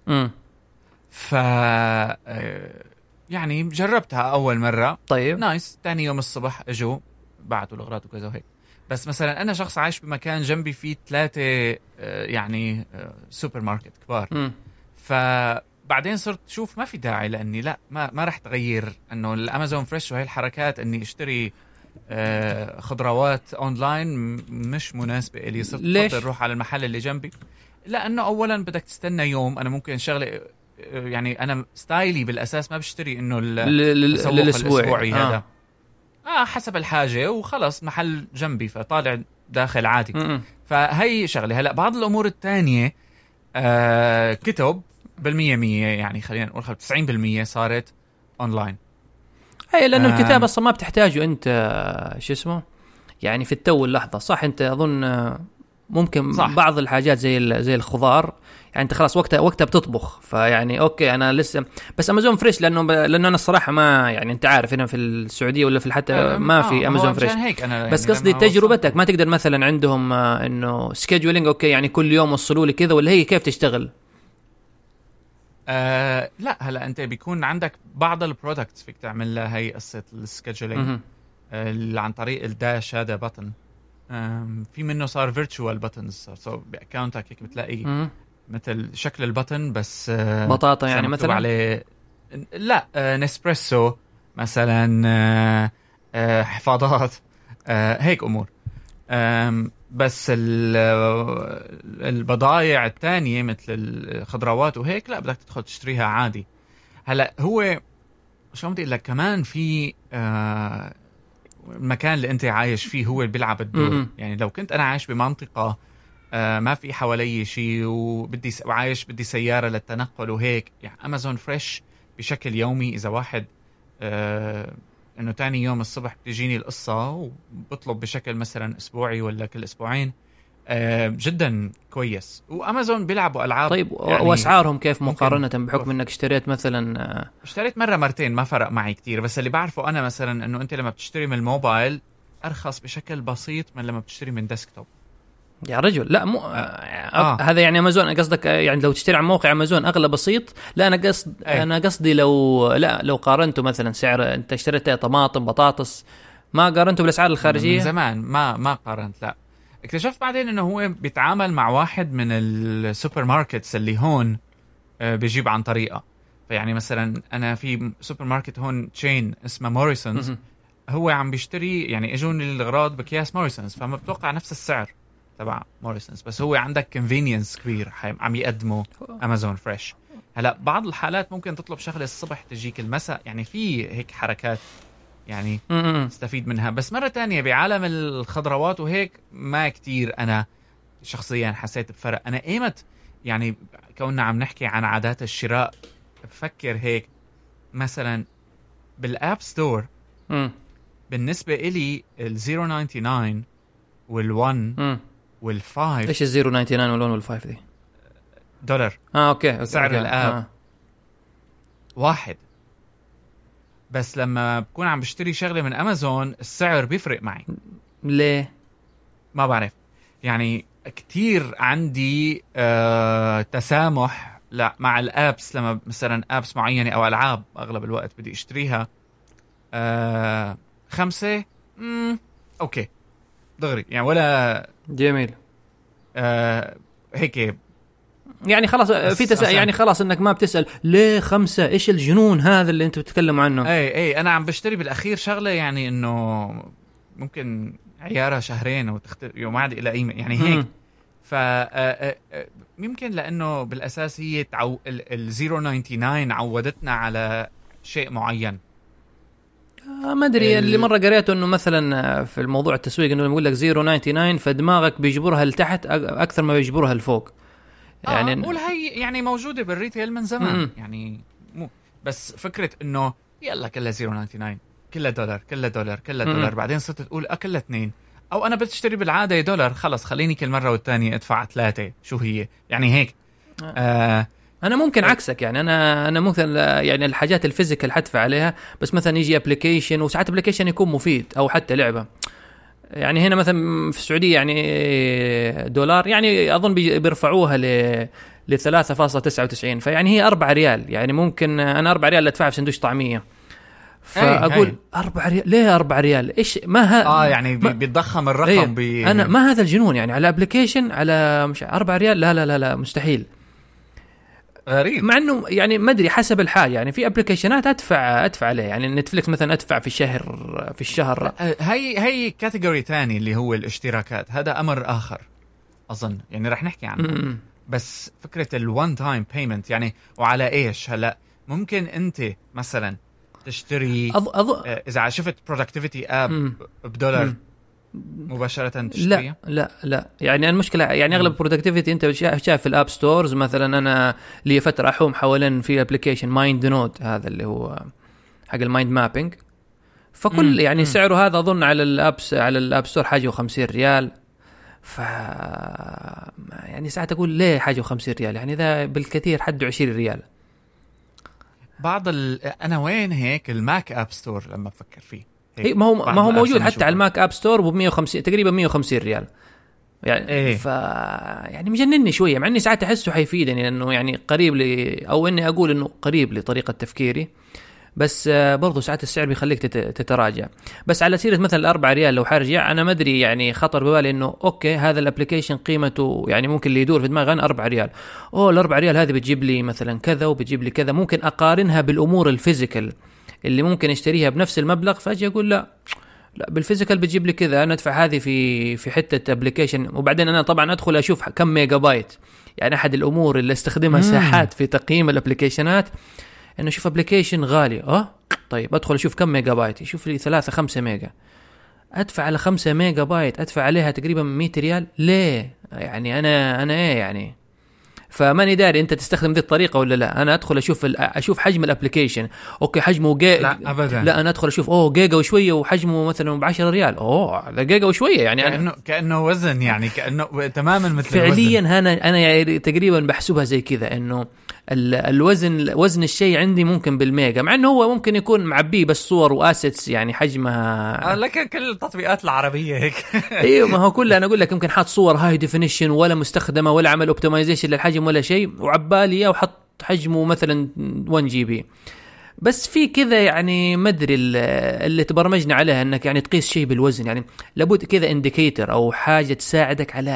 ف آه يعني جربتها أول مرة. طيب. nice تاني يوم الصبح اجوا بعتوا الأغراض وكذا وهيك. بس مثلا أنا شخص عايش بمكان جنبي فيه ثلاثة آه يعني آه سوبر ماركت كبار. امم فبعدين صرت شوف ما في داعي لأني لا ما ما رح تغير. إنه ال Amazon Fresh وهي الحركات إني اشتري آه، خضروات اونلاين م- مش مناسبة لي صرت ليش؟ أروح على المحل اللي جنبي. لأنه اولا بدك تستنى يوم. أنا ممكن شغلة آه، يعني أنا style ي بالأساس ما بشتري إنه الأسبوعي آه. هذا. آه حسب الحاجة وخلص محل جنبي فطالع داخل عادي. مم. فهي شغلة. هلا بعض الأمور الثانية آه كتب بالمية مية يعني خلينا نقول 90% صارت اونلاين اي لأنه آم. الكتاب أصلا ما بتحتاجه أنت آه، شو اسمه؟ يعني في التو اللحظة صح؟ أنت أظن آه، ممكن صح. بعض الحاجات زي زي الخضار يعني انت خلاص وقتها وقتها بتطبخ فيعني أوكي أنا لسه بس Amazon Fresh لأنه ب... لأنه أنا الصراحة ما يعني أنت عارف هنا في السعودية ولا في حتى ما في آه، Amazon Fresh هيك بس يعني قصدي لما تجربتك ما تقدر مثلا عندهم آه، إنه scheduling أوكي يعني كل يوم وصلوا لي كذا ولا هي كيف تشتغل؟ آه لا هلا أنت بيكون عندك بعض ال products فيك تعمل لها هي قصة ال scheduling مهم. اللي عن طريق ال Dash هذا آم، في منه صار virtual buttons so ب account ك هيك بتلاقي. مثل شكل ال button بس آه، بطاطا يعني مثلا؟ عليه. لا آه، Nespresso مثلا آه، آه، حفاضات آه، هيك أمور. بس ال- البضائع الثانية مثل الخضروات وهيك لا بدك تدخل تشتريها عادي. هلأ هو شو بدي أقول لك؟ كمان في آه المكان اللي أنت عايش فيه هو اللي بيلعب الدور. يعني لو كنت أنا عايش بمنطقة آه ما في حوالي شيء وبدي س... وعايش بدي سيارة للتنقل وهيك يعني امازون فريش بشكل يومي إذا واحد آه إنه تاني يوم الصبح بتجيني القصة وبطلب بشكل مثلا أسبوعي ولا كل أسبوعين جدا كويس وأمازون بيلعبوا ألعاب طيب يعني وأسعارهم كيف مقارنة بحكم. إنك اشتريت مثلا آه، اشتريت مرة مرتين ما فرق معي كتير بس اللي بعرفه أنا مثلا إنه أنت لما بتشتري من الموبايل أرخص بشكل بسيط من لما بتشتري من ديسكتوب يا رجل لا مو آه. آه. هذا يعني أمازون قصدك آه، يعني لو تشتري عن موقع أمازون أغلى بسيط لا أنا قصد أي. أنا قصدي لو لا لو قارنته مثلا سعر أنت اشتريت طماطم بطاطس ما قارنته بالأسعار من الخارجية زمان ما ما قارنت لا اكتشفت بعدين إنه هو بيتعامل مع واحد من ال supermarkets اللي هون آه، بيجيب عن طريقة. فيعني مثلا أنا في سوبر ماركت هون chain اسمه Morrisons. هو عم بيشتري يعني اجوني الأغراض بكياس Morrisons فما بتوقع نفس السعر تبع Morrisons بس هو عندك convenience كبير عم يقدمه Amazon Fresh هلأ بعض الحالات ممكن تطلب شغلة الصبح تجيك المساء. يعني في هيك حركات يعني مم. تستفيد منها بس مرة تانية بعالم الخضروات وهيك ما كتير أنا شخصيا حسيت بفرق أنا ايمت يعني كوننا عم نحكي عن عادات الشراء بفكر هيك مثلا بال App Store مم. بالنسبة إلي ال 099 وال 1 مم. وال 5 إيش ال 099 وال 1 وال 5 دي؟ دولار آه أوكي, أوكي. سعر أوكي. ال app. آه. واحد بس لما بكون عم بشتري شغلة من أمازون السعر بيفرق معي. ليه؟ ما بعرف. يعني كتير عندي آه تسامح لا مع الأبس لما مثلا أبس معينة أو ألعاب أغلب الوقت بدي أشتريها. آه خمسة مم أوكي. دغري. يعني ولا جميل. آه هيك يعني خلاص في. عشان- يعني خلاص إنك ما بتسأل. ليه خمسة؟ إيش الجنون هذا اللي أنتم بتتكلموا عنه؟ أي أي أنا عم بشتري بالأخير شغلة يعني إنه ممكن عيارها شهرين وتختلف وما عاد لها قيمه يعني هيك. ف يمكن لأنه بالأساس هي تعو... ال ال 099 عودتنا على شيء معين. آه ما أدري ال- اللي مرة قريته إنه مثلا آه، في الموضوع التسويق إنه يقول لك 099 فدماغك بيجبرها لتحت أكثر ما بيجبرها لفوق. يعني يعني آه قول هي يعني موجودة بال retail من زمان. مم. يعني مو بس فكرة إنه يلا كلها 099 كلها دولار كلها دولار كلها مم. دولار بعدين صرت تقول آه كلها اثنين. أو أنا بتشتري بالعادة دولار خلص خليني كل مرة والتانية أدفع ثلاثة. شو هي؟ يعني هيك. آه. أنا ممكن عكسك يعني أنا أنا ممكن آه، يعني الحاجات ال physical حدفع عليها بس مثلا يجي application وساعات application يكون مفيد أو حتى لعبة. يعني هنا مثلا في السعودية يعني دولار يعني أظن بي- بيرفعوها ل ل 3.99 فيعني هي 4 ريال يعني ممكن أنا 4 ريال أدفعها في سندويش طعمية. فاقول أي. 4 ريال ليه 4 ريال؟ إيش ما ها آه يعني ما- بيتضخم الرقم إيه، بي أنا ما هذا الجنون يعني على application على مش 4 ريال لا لا لا لا مستحيل. غريب. مع إنه يعني ما أدري حسب الحال يعني في application ات أدفع أدفع عليه يعني Netflix مثلا أدفع في الشهر في الشهر. هي هي category تاني اللي هو الاشتراكات. هذا أمر آخر أظن. يعني رح نحكي عنه. م- بس فكرة ال one-time payment يعني وعلى إيش؟ هلا ممكن أنت مثلا تشتري أظ... أظ... آه، إذا شفت productivity app مم. بدولار مم. مباشرة تشتريها لا لا لا. يعني المشكلة يعني أغلب productivity أنت شا- شايف في ال app stores مثلا أنا لي فترة أحوم حوالين في application MindNode هذا اللي هو حق ال mind mapping فكل مم. يعني مم. سعره هذا أظن على ال app على ال App Store حاجة و50 ريال. ف يعني ساعات أقول ليه حاجة و50 ريال؟ يعني ذا بالكثير حده 20 ريال. بعض ال... أنا وين هيك ال Mac App Store لما بفكر فيه؟ هي ما هو ما هو موجود حتى. على ال Mac App Store ب 150 تقريبا 150 ريال. يعني إيه. ف يعني مجنني شوية مع إني ساعات أحسه حيفيدني لأنه يعني قريب لي أو إني أقول إنه قريب لطريقة تفكيري. بس آه، برضو ساعات السعر بيخليك تت- تتراجع. بس على سيرة مثلا الأربعة ريال لو حرجع أنا ما أدري يعني خطر ببالي إنه okay هذا ال application قيمته يعني ممكن اللي يدور في دماغي أنا 4 ريال. أوه الأربعة ريال هذه بتجيب لي مثلا كذا وبتجيب لي كذا ممكن أقارنها بالأمور ال physical. اللي ممكن اشتريها بنفس المبلغ فأجي أقول لا. لا بال physical بتجيب لي كذا أنا أدفع هذه في في حتة application وبعدين أنا طبعا أدخل أشوف كم ميجا بايت يعني أحد الأمور اللي أستخدمها مم. ساعات في تقييم ال applicationات إنه أشوف application غالي. أه؟ طيب أدخل أشوف كم ميجا بايت يشوف لي 3 5 ميجا أدفع على 5 ميجا بايت أدفع عليها تقريبا 100 ريال؟ ليه؟ يعني أنا أنا إيه يعني؟ فماني داري انت تستخدم ذي الطريقة ولا لا؟ أنا ادخل أشوف أشوف حجم ال application okay حجمه جي... لا ابدا. لا أنا ادخل أشوف اوه جيجا وشوية وحجمه مثلا ب 10 ريال. اوه ده جيجا وشوية يعني. أنا كانه كأنه وزن يعني كأنه تماما مثل فعليا الوزن. أنا أنا يعني تقريبا بحسبها زي كذا إنه الوزن وزن الشيء عندي ممكن بالميجا مع إنه هو ممكن يكون معبيه بس صور و assets يعني حجمها آه لكن كل التطبيقات العربية هيك. إيوه ما هو كله أنا أقول لك يمكن حاط صور high definition ولا مستخدمة ولا عمل optimization للحجم ولا شيء وعبالي إياه وحط حجمه مثلا 1 GB بس في كذا يعني ما أدري ال- اللي تبرمجنا عليها إنك يعني تقيس شيء بالوزن يعني لابد كذا indicator أو حاجة تساعدك على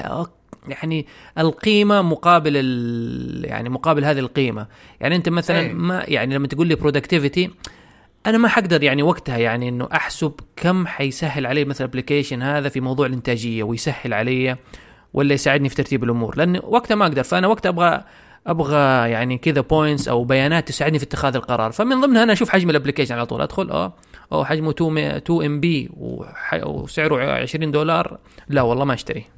يعني القيمة مقابل ال يعني مقابل هذه القيمة. يعني أنت مثلا أي. ما يعني لما تقول لي productivity أنا ما حقدر يعني وقتها يعني إنه أحسب كم حيسهل علي مثلا ال application هذا في موضوع الإنتاجية ويسهل علي ولا يساعدني في ترتيب الأمور. لأن وقتها ما أقدر. فأنا وقتها أبغى أبغى يعني كذا points أو بيانات تساعدني في اتخاذ القرار. فمن ضمنها أنا أشوف حجم ال application على طول. أدخل آه أو حجمه 2 2 MB وسعره 20 دولار. لا والله ما أشتري.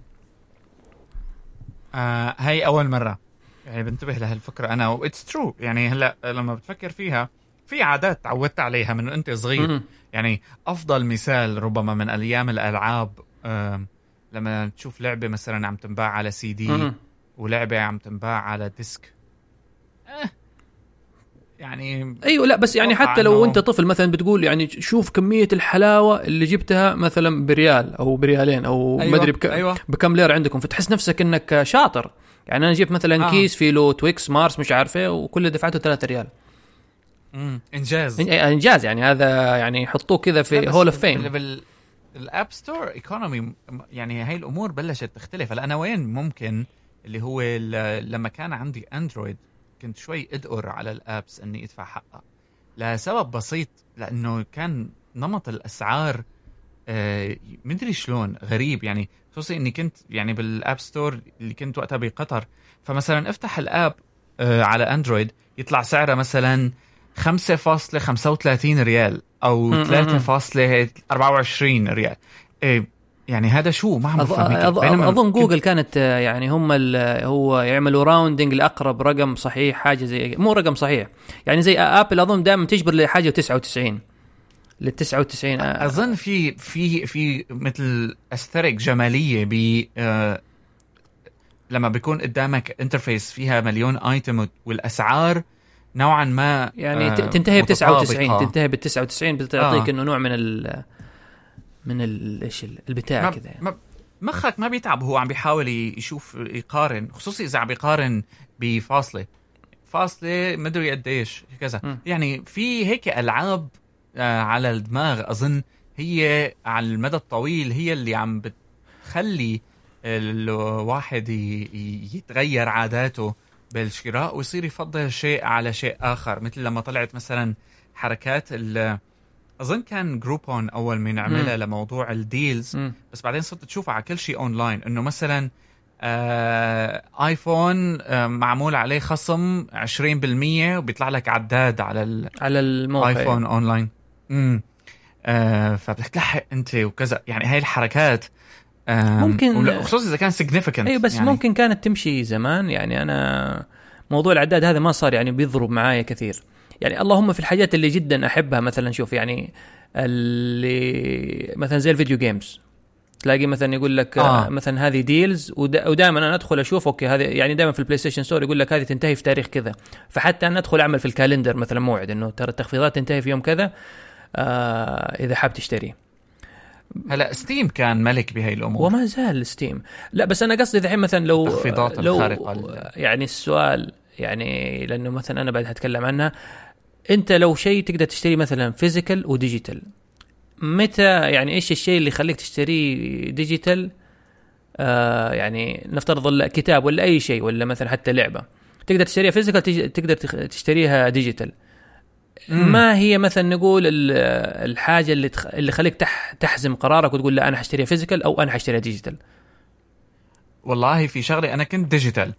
آه هاي أول مرة يعني بنتبه لهالفكره أنا that's true يعني هلأ لما بتفكر فيها في عادات تعودت عليها من انت صغير مم. يعني أفضل مثال ربما من أيام الألعاب آه لما تشوف لعبة مثلا عم تنباع على سي دي. ولعبة عم تنباع على disk آه يعني أيوه لا بس يعني حتى لو أنت طفل مثلا بتقول يعني شوف كمية الحلاوة اللي جبتها مثلا بريال أو بريالين أو أيوة ما أدري بك... أيوة. بكم ليرة عندكم فتحس نفسك إنك شاطر يعني أنا جبت مثلا آه. آه. كيس فيه له تويكس مارس مش عارف إيه وكل دفعته 3 ريال مم. إنجاز إن- إنجاز يعني هذا يعني يحطوه كذا في hall of fame ال App Store economy يعني هاي الأمور بلشت تختلف هلأ أنا وين ممكن اللي هو لما كان عندي Android كنت شوي أدقر على ال apps إني أدفع حقها. لسبب بسيط لأنه كان نمط الأسعار آه، مدري شلون غريب. يعني خصوصي إني كنت يعني بال App Store اللي كنت وقتها بقطر. فمثلا أفتح ال app آه، على Android يطلع سعره مثلا 5.35 ريال أو م- م- 3.24 ريال. إيه يعني هذا شو؟ ما عم أظ... أظ... أظن كنت- جوجل كانت آه، يعني هم ال... هو يعملوا rounding لأقرب رقم صحيح حاجة زي مو رقم صحيح. يعني زي Apple أظن دائما تجبر لحاجة 99 لل 99 آه، أظن في في في مثل استرك جمالية ب آه، لما بيكون قدامك انترفيس فيها مليون ايتم والأسعار نوعا ما يعني آه، تنتهي ب 99 متطابقة. تنتهي بال 99 بتعطيك آه. إنه نوع من ال من ال إيش ال- البتاع كذا يعني. مخك ما بيتعب هو عم بيحاول يشوف يقارن خصوصي إذا عم بيقارن بفاصلة فاصلة مدري قديش كذا م. يعني في هيك ألعاب آه، على الدماغ أظن هي على المدى الطويل هي اللي عم بتخلي الواحد يتغير عاداته بالشراء ويصير يفضل شيء على شيء آخر مثل لما طلعت مثلا حركات ال أظن كان Groupon أول من عملها لموضوع ال deals مم. بس بعدين صرت تشوفها على كل شيء اونلاين إنه مثلا آه iPhone آه معمول عليه خصم 20% وبيطلع لك عداد على ال iPhone على الموقع. اونلاين امم آه فبدك تلحق أنت وكذا. يعني هاي الحركات ممكن- خصوصا إذا كان significant اي بس يعني ممكن كانت تمشي زمان. يعني أنا موضوع العداد هذا ما صار يعني بيضرب معايا كثير. يعني اللهم في الحاجات اللي جدا أحبها مثلا شوف يعني اللي مثلا زي ال video games. تلاقي مثلا يقول لك آه. مثلا هذه deals ودائما أنا أدخل أشوف okay هذه يعني دائما في ال PlayStation Store يقول لك هذه تنتهي في تاريخ كذا. فحتى أنا أدخل أعمل في ال calendar مثلا موعد إنه ترى التخفيضات تنتهي في يوم كذا آه إذا حاب تشتري. هلا Steam كان ملك بهاي الأمور. وما زال Steam لا بس أنا قصدي الحين مثلا لو التخفيضات لو الخارقة لل- يعني السؤال يعني لأنه مثلا أنا بعد هتكلم عنها. انت لو شيء تقدر تشتري مثلا physical و digital متى يعني إيش الشيء اللي يخليك تشتريه digital آه يعني نفترض كتاب ولا أي شيء ولا مثلا حتى لعبة. تقدر تشتريها physical تقدر تشتريها digital. ما هي مثلا نقول ال- الحاجة اللي تخ... اللي خليك تح... تحزم قرارك وتقول لا أنا حشتريها physical أو أنا حشتريها digital والله في شغله أنا كنت digital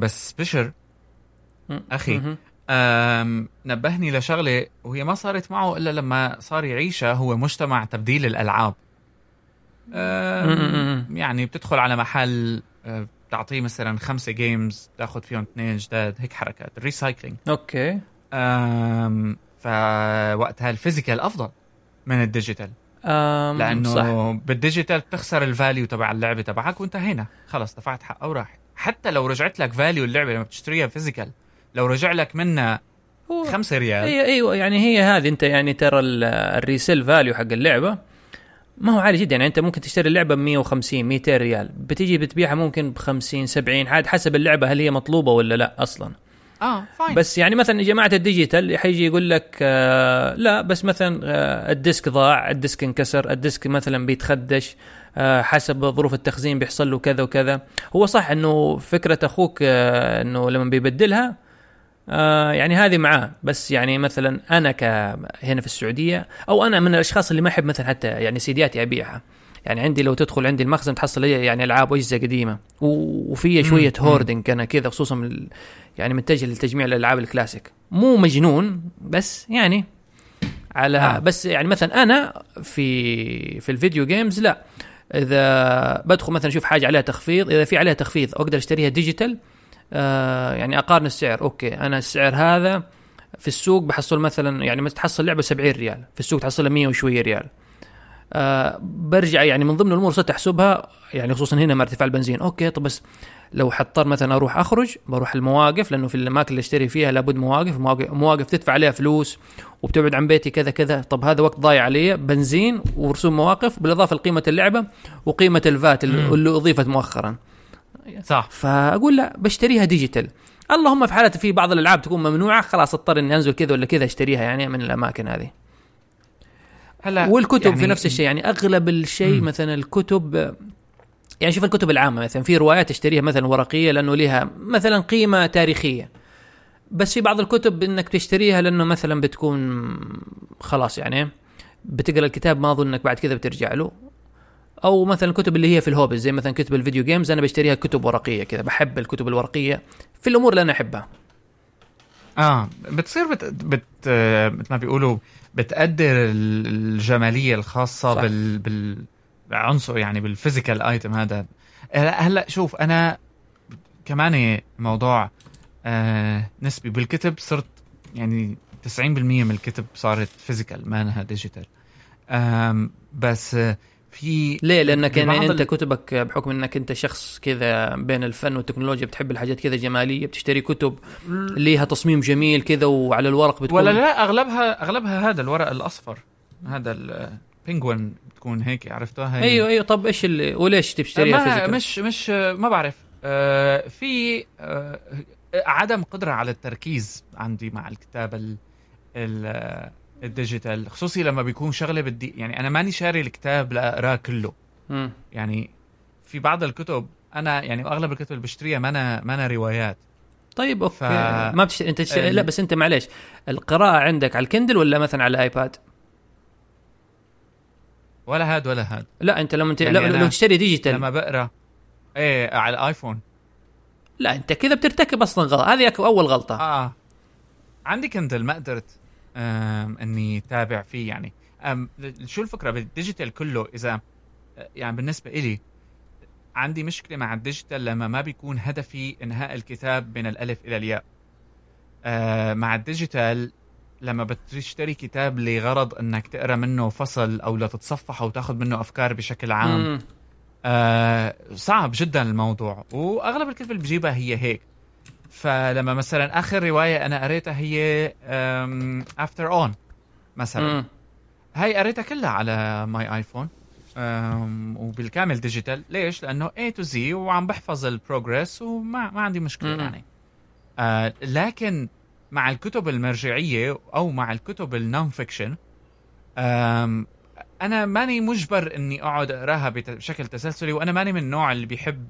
بس بشر. أم، نبهني لشغلة وهي ما صارت معه إلا لما صار يعيشها هو مجتمع تبديل الألعاب. يعني بتدخل على محل أه، بتعطيه مثلا خمسة games تاخذ فيهم اثنين جداد هيك حركات ال recycling okay. فوقتها ال physical أفضل من ال digital أم لأنه صح. بال digital بتخسر ال value تبع اللعبة تبعك وانتهينا. خلص دفعت حقها وراح. حتى لو رجعت لك value اللعبة لما بتشتريها physical لو رجع لك منها هو 5 ريال. هي أيوه يعني هي هذه. أنت يعني ترى ال- ال resale value حق اللعبة ما هو عالي جدا. يعني أنت ممكن تشتري اللعبة ب 150 200 ريال. بتيجي بتبيعها ممكن ب 50 70 عاد حسب اللعبة هل هي مطلوبة ولا لا أصلا. آه fine بس يعني مثلا جماعة ال digital حيجي يقول لك آه لا بس مثلا آه ال disc ضاع ال disc انكسر ال disc مثلا بيتخدش آه حسب ظروف التخزين بيحصل له كذا وكذا. هو صح إنه فكرة أخوك آه إنه لما بيبدلها آه يعني هذه معاه بس يعني مثلا أنا ك هنا في السعودية أو أنا من الأشخاص اللي ما أحب مثلا حتى يعني سيدياتي أبيعها يعني عندي لو تدخل عندي المخزن تحصل لي يعني ألعاب وأجهزة قديمة وفي شوية. hoarding أنا كذا خصوصا من يعني متجه لتجميع الألعاب الكلاسيك مو مجنون بس يعني على. آه. بس يعني مثلا أنا في في ال video games لا إذا بدخل مثلا أشوف حاجة عليها تخفيض إذا في عليها تخفيض أقدر أشتريها digital آه يعني أقارن السعر. okay أنا السعر هذا في السوق بحصل مثلا يعني مثلا تحصل لعبة 70 ريال في السوق تحصلها 100 وشوية ريال. آه برجع يعني من ضمن الأمور صرت أحسبها يعني خصوصا هنا مع ارتفاع البنزين. okay طب بس لو حضطر مثلا أروح أخرج بروح المواقف لأنه في الأماكن اللي أشتري فيها لابد مواقف مواقف, تدفع عليها فلوس وبتبعد عن بيتي كذا كذا. طب هذا وقت ضايع علي بنزين ورسوم مواقف بالإضافة لقيمة اللعبة وقيمة الفات. اللي أضيفت مؤخرا. صح. فأقول لا بشتريها ديجيتال اللهم في حالة في بعض الألعاب تكون ممنوعة خلاص اضطر إني أنزل كذا ولا كذا أشتريها يعني من الأماكن هذه. هلا والكتب يعني في نفس الشيء يعني أغلب الشيء. مثلا الكتب يعني شوف الكتب العامة مثلا في روايات تشتريها مثلا ورقية لأنه لها مثلا قيمة تاريخية. بس في بعض الكتب إنك تشتريها لأنه مثلا بتكون خلاص يعني بتقرأ الكتاب ما أظن إنك بعد كذا بترجع له. أو مثلا الكتب اللي هي في ال hobbies زي مثلا كتب ال video games أنا بشتريها كتب ورقية كذا بحب الكتب الورقية في الأمور اللي أنا أحبها. آه بتصير بت, بت مثل ما بيقولوا بتقدر ال- الجمالية الخاصة صح. بال بالعنصر يعني بال physical item هذا. هلا شوف أنا كمان موضوع آه نسبي بالكتب صرت يعني 90% من الكتب صارت physical ما انها digital بس في ليه؟ لانك يعني أنت كتبك بحكم إنك أنت شخص كذا بين الفن والتكنولوجيا بتحب الحاجات كذا جمالية بتشتري كتب ليها تصميم جميل كذا وعلى الورق بتكون ولا لا اغلبها أغلبها هذا الورق الأصفر هذا ال Penguin بتكون هيك عرفتها هي أيوه أيوه طب إيش اللي وليش تشتريها physical؟ مش مش ما بعرف آه في آه عدم قدرة على التركيز عندي مع الكتاب ال ال ال digital خصوصي لما بيكون شغلة بدي يعني أنا ماني شاري الكتاب لأقرأه كله. مم. يعني في بعض الكتب أنا يعني أغلب الكتب اللي بشتريها ما أنا ما أنا روايات. طيب okay. ف- ما بتشتري أنت تشتري... ال- لا بس أنت معليش. القراءة عندك على ال Kindle ولا مثلا على ال iPad؟ ولا هاد ولا هاد. لا أنت لما انت يعني لو تشتري digital. لما بقرأ إيه على ال iPhone لا أنت كذا بترتكب أصلا غلط. هذه أول غلطة. آه. عندي Kindle ما قدرت. إني تابع فيه يعني. شو الفكرة بال digital كله؟ إذا يعني بالنسبة إلي عندي مشكلة مع ال digital لما ما بيكون هدفي إنهاء الكتاب من الألف إلى الياء. آه مع ال digital لما بتشتري كتاب لغرض إنك تقرأ منه فصل أو لتتصفح أو تاخذ منه أفكار بشكل عام. آه صعب جدا الموضوع. وأغلب الكتب اللي بجيبها هي هيك. فلما مثلا آخر رواية أنا قريتها هي After On مثلا مم. هاي قريتها كلها على my iPhone وبالكامل digital ليش لأنه A to Z وعم بحفظ ال progress وما ما عندي مشكلة مم. يعني آه لكن مع الكتب المرجعية أو مع الكتب ال non-fiction أنا ماني مجبر إني أقعد أقراها بشكل تسلسلي وأنا ماني من النوع اللي بيحب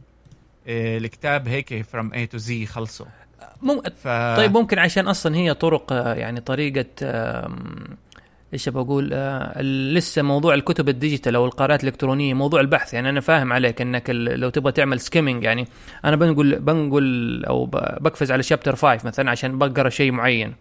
الكتاب هيك from A to Z خلصه. مم... ف طيب ممكن عشان أصلا هي طرق آه، يعني طريقة إيش بقول آه لسه موضوع الكتب ال digital أو القراءات الإلكترونية موضوع البحث. يعني أنا فاهم عليك إنك لو تبغى تعمل skimming يعني أنا بنقول بنقول أو بقفز على chapter 5 مثلا عشان بقرأ شيء معين.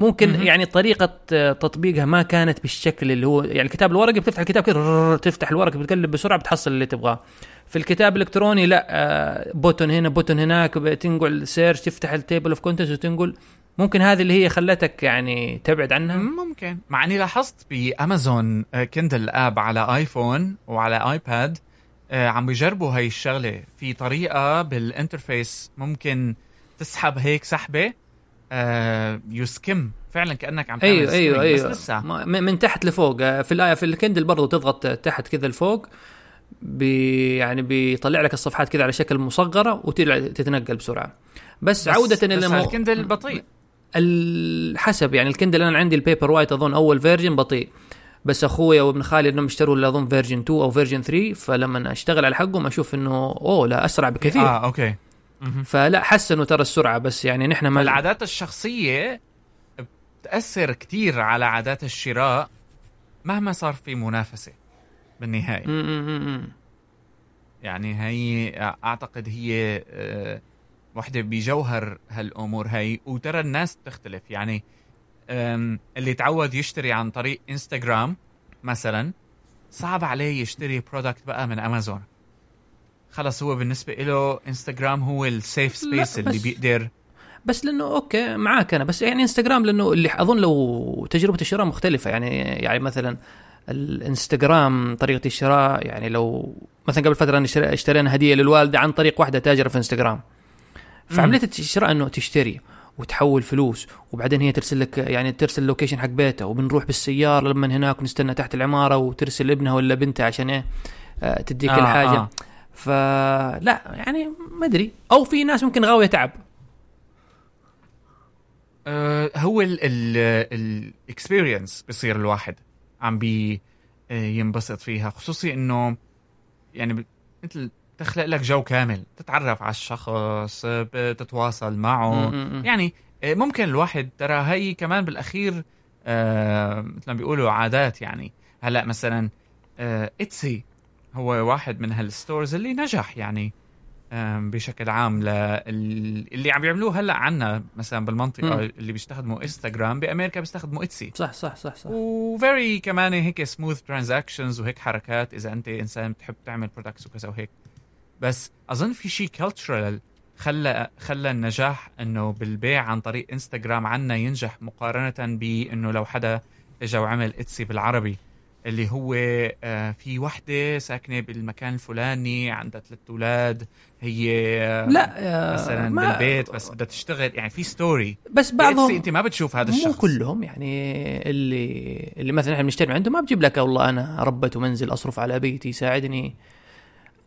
ممكن م-م. يعني طريقة تطبيقها ما كانت بالشكل اللي هو يعني الكتاب الورقي بتفتح الكتاب كده تفتح الورق بتقلب بسرعة بتحصل اللي تبغاه. في الكتاب الإلكتروني لا button هنا button هناك تنقل search تفتح ال table of contents وتنقل. ممكن هذه اللي هي خلتك يعني تبعد عنها؟ ممكن. مع إني لاحظت ب Amazon Kindle app على iPhone وعلى iPad آه، عم بيجربوا هاي الشغلة. في طريقة بال interface ممكن تسحب هيك سحبة يسكّر آه، فعلا كأنك عم تعمل أيوه أيوه أيوه بس لسه. من تحت لفوق. آه، في ال... في ال Kindle برضه تضغط تحت كذا لفوق بي يعني بيطلع لك الصفحات كذا على شكل مصغرة وتتنقل بسرعة. بس, بس عودة بس للمو... ال Kindle بطيء. حسب يعني ال Kindle أنا عندي ال Paperwhite أظن أول version بطيء. بس أخويا وابن خالي إنهم اشتروا أظن version 2 أو version 3 فلما أشتغل على حقهم أشوف إنه أوه لا أسرع بكثير. آه okay. فلا حسنوا ترى السرعة بس يعني نحن ما العادات الشخصية بتأثر كثير على عادات الشراء مهما صار في منافسة بالنهاية. يعني هي أعتقد هي آه، وحدة بجوهر هالأمور هي وترى الناس بتختلف. يعني اللي تعود يشتري عن طريق انستغرام مثلا صعب عليه يشتري product بقى من امازون خلص هو بالنسبة له انستغرام هو ال safe space اللي بيقدر بس لأنه okay معاك أنا بس يعني انستغرام لأنه اللي أظن لو تجربة الشراء مختلفة. يعني يعني مثلا الانستغرام طريقة الشراء يعني لو مثلا قبل فترة اشترينا هدية للوالدة عن طريق واحدة تاجره في انستغرام فعمليه الشراء إنه تشتري وتحول فلوس وبعدين هي ترسل لك يعني ترسل ال location حق بيتها وبنروح بالسيارة لما هناك ونستنى تحت العمارة وترسل ابنها ولا بنتها عشان إيه آه تديك آه الحاجة. آه. فلا يعني ما أدري. أو في ناس ممكن غاوية تعب. آه هو ال experience بصير الواحد عم بي آه، ينبسط فيها خصوصي إنه يعني مثل تخلق لك جو كامل تتعرف على الشخص بتتواصل معه. يعني آه، ممكن الواحد ترى هي كمان بالأخير آه مثل ما بيقولوا عادات يعني. هلأ مثلا آه Etsy. هو واحد من هال stores اللي نجح يعني بشكل عام اللي عم يعملوه هلأ عنا مثلا بالمنطقة م. اللي بيستخدموا انستغرام بأمريكا بيستخدموا Etsy صح صح صح صح. و very كمان هيك smooth transactions وهيك حركات إذا أنت إنسان بتحب تعمل products وكذا وهيك. بس أظن في شيء cultural خلى خلى النجاح إنه بالبيع عن طريق انستغرام عنا ينجح مقارنة بإنه لو حدا اجى وعمل Etsy بالعربي. اللي هو آه، في وحدة ساكنة بالمكان الفلاني عندها ثلاث أولاد هي آه، لا مثلا ما بالبيت بس بدها تشتغل. يعني في story بس بعضهم أنت ما بتشوف هذا الشخص. مو كلهم يعني اللي اللي مثلا إحنا بنشتري عنده ما بجيب لك والله أنا ربة ومنزل أصرف على بيتي يساعدني.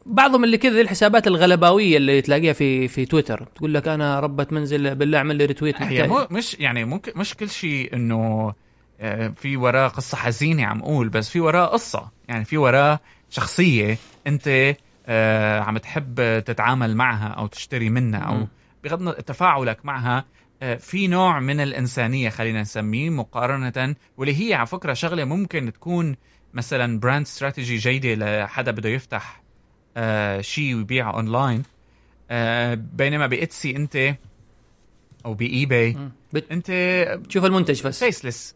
بعضهم اللي كذا الحسابات الغلباوية اللي تلاقيها في في تويتر. تقول لك أنا ربة منزل بالله اعمل لي ريتويت هي مو مش يعني ممكن مش كل شيء إنه آه، في وراه قصة حزينة عم أقول بس في وراه قصة. يعني في وراه شخصية أنت آه، عم تحب تتعامل معها أو تشتري منها أو بغض تفاعلك معها آه، في نوع من الإنسانية خلينا نسميه مقارنة واللي هي على فكرة شغلة ممكن تكون مثلا brand strategy جيدة لحدا بده يفتح شيء ويبيعه اونلاين بينما ب Etsy أنت أو eBay أنت تشوف المنتج بس. faceless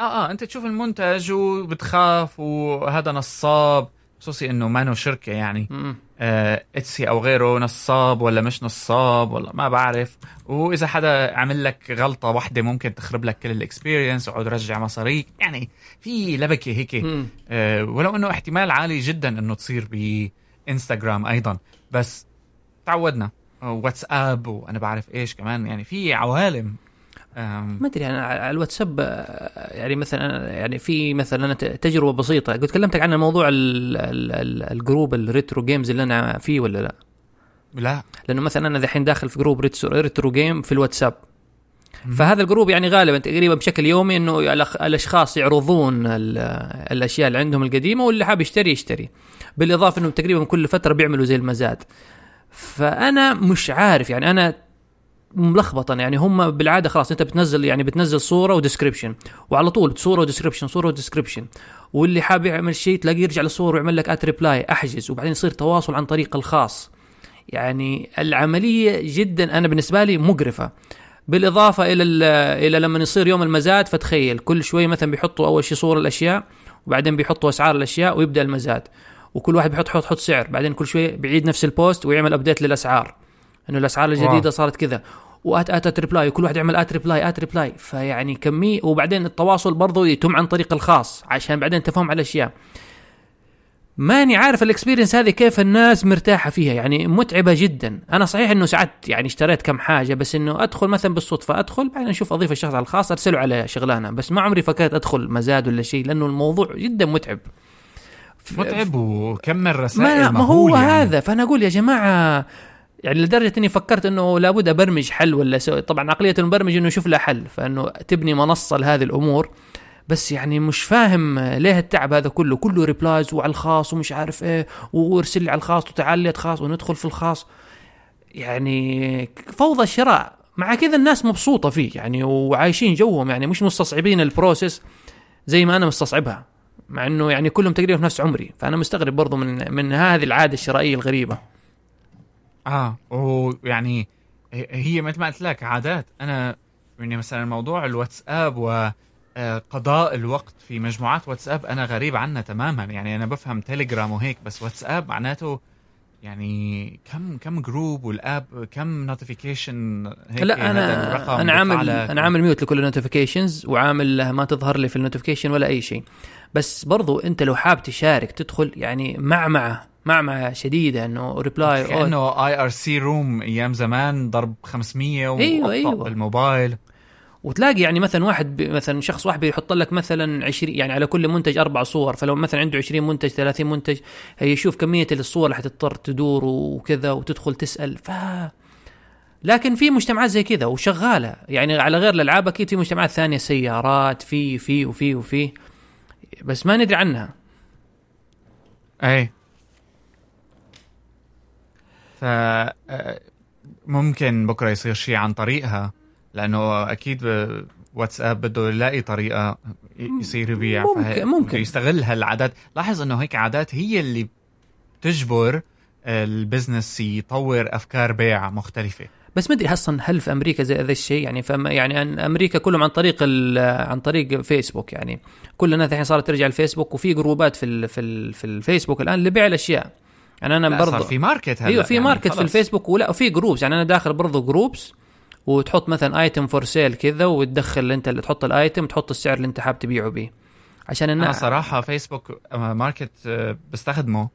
آه آه أنت تشوف المنتج وبتخاف وهذا نصاب. خصوصي إنه ما شركة يعني. آه Etsy أو غيره نصاب ولا مش نصاب ولا ما بعرف. وإذا حدا عمل لك غلطة واحدة ممكن تخرب لك كل ال experience وعود رجع مصاريك. يعني في لبكة هيك. آه ولو إنه احتمال عالي جدا إنه تصير بانستغرام أيضا. بس تعودنا. واتساب وأنا بعرف إيش كمان. يعني في عوالم ما أدري يعني على الواتساب آه، يعني مثلا يعني في مثلا أنا تجربة بسيطة. قلت كلمتك عن موضوع الجروب ال retro games اللي أنا فيه ولا لا؟ لا. لأنه مثلا أنا دحين داخل في جروب retro game في الواتساب. فهذا الجروب يعني غالبا تقريبا بشكل يومي إنه الأشخاص يعرضون الأشياء اللي عندهم القديمة واللي حاب يشتري يشتري. بالإضافة إنه تقريبا كل فترة بيعملوا زي المزاد. فأنا مش عارف يعني أنا ملخبطه يعني هم بالعادة خلاص أنت بتنزل يعني بتنزل صورة و description وعلى طول صورة و description صورة و description واللي حابب يعمل شيء تلاقيه يرجع للصور ويعمل لك add reply أحجز وبعدين يصير تواصل عن طريق الخاص. يعني العملية جدا أنا بالنسبة لي مقرفة. بالإضافة إلى إلى لما يصير يوم المزاد فتخيل كل شوي مثلا بيحطوا أول شيء صور الأشياء وبعدين بيحطوا أسعار الأشياء ويبدأ المزاد. وكل واحد بيحط حط حط سعر بعدين كل شوي بيعيد نفس ال post ويعمل update للأسعار. إنه الأسعار الجديدة wow. صارت كذا. و add add reply وكل واحد يعمل add reply add reply. فيعني كمية وبعدين التواصل برضه يتم عن طريق الخاص عشان بعدين تفهم على الأشياء. ماني عارف ال experience هذه كيف الناس مرتاحة فيها يعني متعبة جدا. أنا صحيح إنه ساعات يعني اشتريت كم حاجة بس إنه أدخل مثلا بالصدفة أدخل بعدين أشوف أضيف الشخص على الخاص أرسله على شغلانة. بس ما عمري فكرت أدخل مزاد ولا شيء لأنه الموضوع جدا متعب. متعب وكم الرسائل ما, ما هو يعني. هذا. فأنا أقول يا جماعة يعني لدرجة إني فكرت إنه لابد أبرمج حل ولا سو... طبعا عقلية المبرمج إنه يشوف له حل فإنه تبني منصة لهذه الأمور. بس يعني مش فاهم ليه التعب هذا كله. كله replies وعلى الخاص ومش عارف إيه وارسل لي على الخاص وتعال خاص وندخل في الخاص. يعني فوضى الشراء مع كذا الناس مبسوطة فيه يعني وعايشين جوهم يعني مش مستصعبين ال process زي ما أنا مستصعبها. مع إنه يعني كلهم تقريبا في نفس عمري. فأنا مستغرب برضو من من هذه العادة الشرائية الغريبة. آه. ويعني هي مثل ما قلت لك عادات. أنا يعني مثلا موضوع الواتساب و آه، قضاء الوقت في مجموعات واتساب أنا غريب عنها تماما. يعني أنا بفهم تيليجرام وهيك بس واتساب معناته يعني كم كم group والأب كم notification هيك لا أنا أنا عامل أنا عامل mute لكل ال notifications وعامل ما تظهر لي في ال notification ولا أي شيء. بس برضو أنت لو حاب تشارك تدخل يعني معمعه معمعة شديدة إنه reply كانه IRC room أيام زمان ضرب 500 أيوه أيوه. بالموبايل. وتلاقي يعني مثلا واحد. مثلا شخص واحد بيحط لك مثلا 20 يعني على كل منتج أربع صور فلو مثلا عنده 20 منتج 30 منتج يشوف كمية الصور اللي حتضطر تدور وكذا وتدخل تسأل. ف لكن في مجتمعات زي كذا وشغالة. يعني على غير الألعاب أكيد في مجتمعات ثانية سيارات في في وفي وفي. بس ما ندري عنها. اي ف آه، ممكن بكرة يصير شيء عن طريقها لأنه أكيد واتساب بده يلاقي طريقة يصير يبيع ممكن ممكن. يستغل هالعادات لاحظ إنه هيك عادات هي اللي بتجبر البزنس يطور أفكار بيع مختلفة. بس ما أدري أصلا هل في أمريكا زي هذا الشيء؟ يعني فم يعني أمريكا كلهم عن طريق عن طريق فيسبوك يعني. كل الناس الحين صارت ترجع الفيسبوك وفي groupات في ال في, ال في الفيسبوك الآن لبيع الأشياء. يعني أنا برضه في market هلا أيوه في يعني market في الفيسبوك ولا وفي groups يعني أنا داخل برضه groups وتحط مثلا item for sale كذا وتدخل أنت اللي تحط ال item تحط السعر اللي أنت حاب تبيعه به عشان الناس أنا صراحة فيسبوك market آه، بستخدمه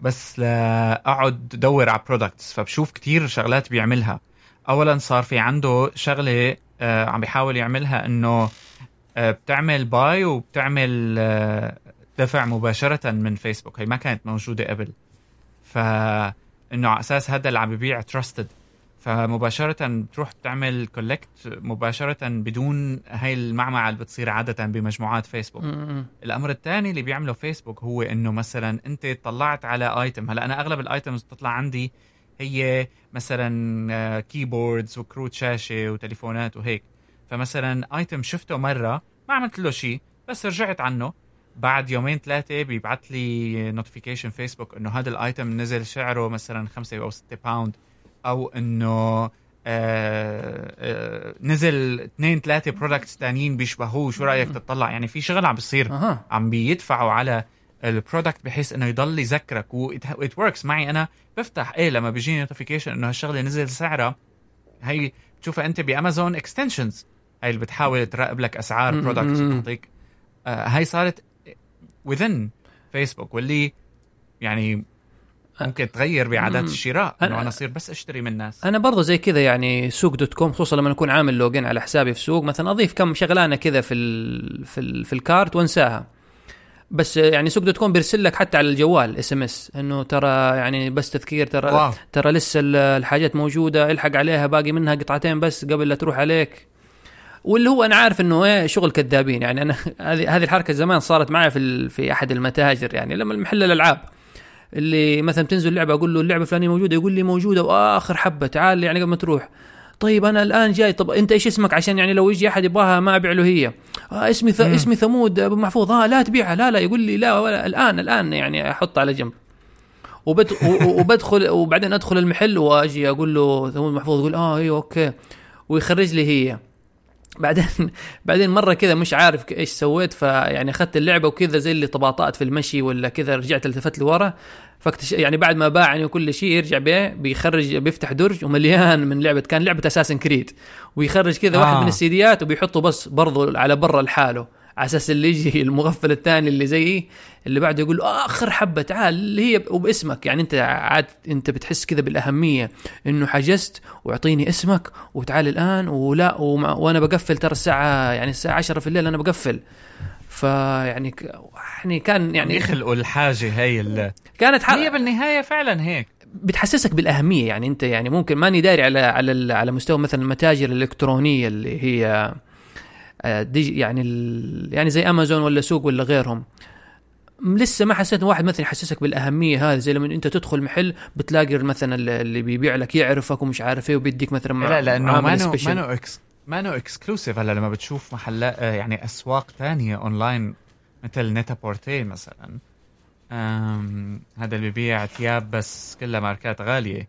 بس لاقعد ادور على products فبشوف كتير شغلات بيعملها. اولا صار في عنده شغلة آه، عم بيحاول يعملها إنه آه، بتعمل buy وبتعمل دفع مباشرة من فيسبوك هي ما كانت موجودة قبل. فإنه على أساس هذا اللي عم ببيع trusted فمباشرة بتروح بتعمل collect مباشرة بدون هاي المعمعة اللي بتصير عادة بمجموعات فيسبوك. الأمر الثاني اللي بيعمله فيسبوك هو إنه مثلا أنت طلعت على item هلأ أنا أغلب ال items بتطلع عندي هي مثلا keyboards وكروت شاشة وتليفونات وهيك. فمثلا item شفته مرة ما عملت له شيء بس رجعت عنه. بعد يومين ثلاثة بيبعت لي notification فيسبوك إنه هذا ال item نزل سعره مثلا خمسة أو ستة باوند أو إنه آه آه نزل اثنين ثلاثة products ثانيين بيشبهوه. شو رأيك تطلع؟ يعني في شغل عم بيصير أه. عم بيدفعوا على ال product بحيث إنه يضل يذكرك. what works معي أنا بفتح إيه لما بيجيني notification إنه هالشغلة نزل سعرها هي بتشوفها أنت بأمازون extensions هاي اللي بتحاول تراقب لك أسعار products وتعطيك آه هاي صارت within فيسبوك واللي يعني ممكن تغير بعادات الشراء إنه أنا أصير بس أشتري من الناس. أنا برضه زي كذا يعني سوق دوت كوم خصوصا لما اكون عامل login على حسابي في سوق مثلا أضيف كم شغلانة كذا في ال في ال في ال cart وانساها. بس يعني سوق دوت كوم بيرسل لك حتى على الجوال SMS إنه ترى يعني بس تذكير ترى wow. ترى لسه الحاجات موجودة إلحق عليها باقي منها قطعتين بس قبل لا تروح عليك. واللي هو أنا عارف إنه إيه شغل كذابين. يعني أنا هذه هذه الحركة زمان صارت معي في في أحد المتاجر. يعني لما محل الألعاب اللي مثلا تنزل لعبة أقول له اللعبة الفلانية موجودة يقول لي موجودة وآخر حبة تعال يعني قبل ما تروح. طيب أنا الآن جاي طب أنت إيش اسمك؟ عشان يعني لو يجي أحد يبغاها ما أبيع له هي. آه اسمي ث... اسمي ثمود أبو محفوظ. آه لا تبيعها. لا لا يقول لي لا ولا. الآن الآن يعني أحطها على جنب. وبد... وبدخل وبعدين أدخل المحل وأجي أقول له ثمود محفوظ يقول آه أيوه أوكي. ويخرج لي هي. بعدين بعدين مرة كذا مش عارف إيش سويت فيعني أخذت اللعبة وكذا زي اللي طباطات في المشي ولا كذا رجعت التفت لورا. فاكتش يعني بعد ما باعني وكل شيء يرجع بيه بيخرج بيفتح درج ومليان من لعبة كان لعبة اساسن كريد ويخرج كذا آه. واحد من السيديات وبيحطه بس برضو على برا لحاله. على أساس اللي يجي المغفل الثاني اللي زيي اللي بعده يقول آخر حبة تعال اللي هي وباسمك. يعني أنت عاد أنت بتحس كذا بالأهمية إنه حجزت واعطيني اسمك وتعال الآن ولا وما وأنا بقفل ترى الساعة يعني الساعة 10 في الليل أنا بقفل. فيعني يعني كان يعني يخلقوا الحاجة هي اللي كانت حق... هي بالنهاية فعلا هيك. بتحسسك بالأهمية. يعني أنت يعني ممكن ماني داري على على على مستوى مثلا المتاجر الإلكترونية اللي هي يعني يعني زي امازون ولا سوق ولا غيرهم. لسه ما حسيت واحد مثلا يحسسك بالأهمية هذه زي لما أنت تدخل محل بتلاقي مثلا اللي بيبيع لك يعرفك ومش عارف إيه وبيديك مثلا لا لأنه ما نو ما نو إكس ما نو اكسكلوسيف هلا لما بتشوف محلات آه، يعني أسواق تانية اونلاين مثل نيتا بورتي مثلا هذا اللي بيبيع ثياب بس كلها ماركات غالية.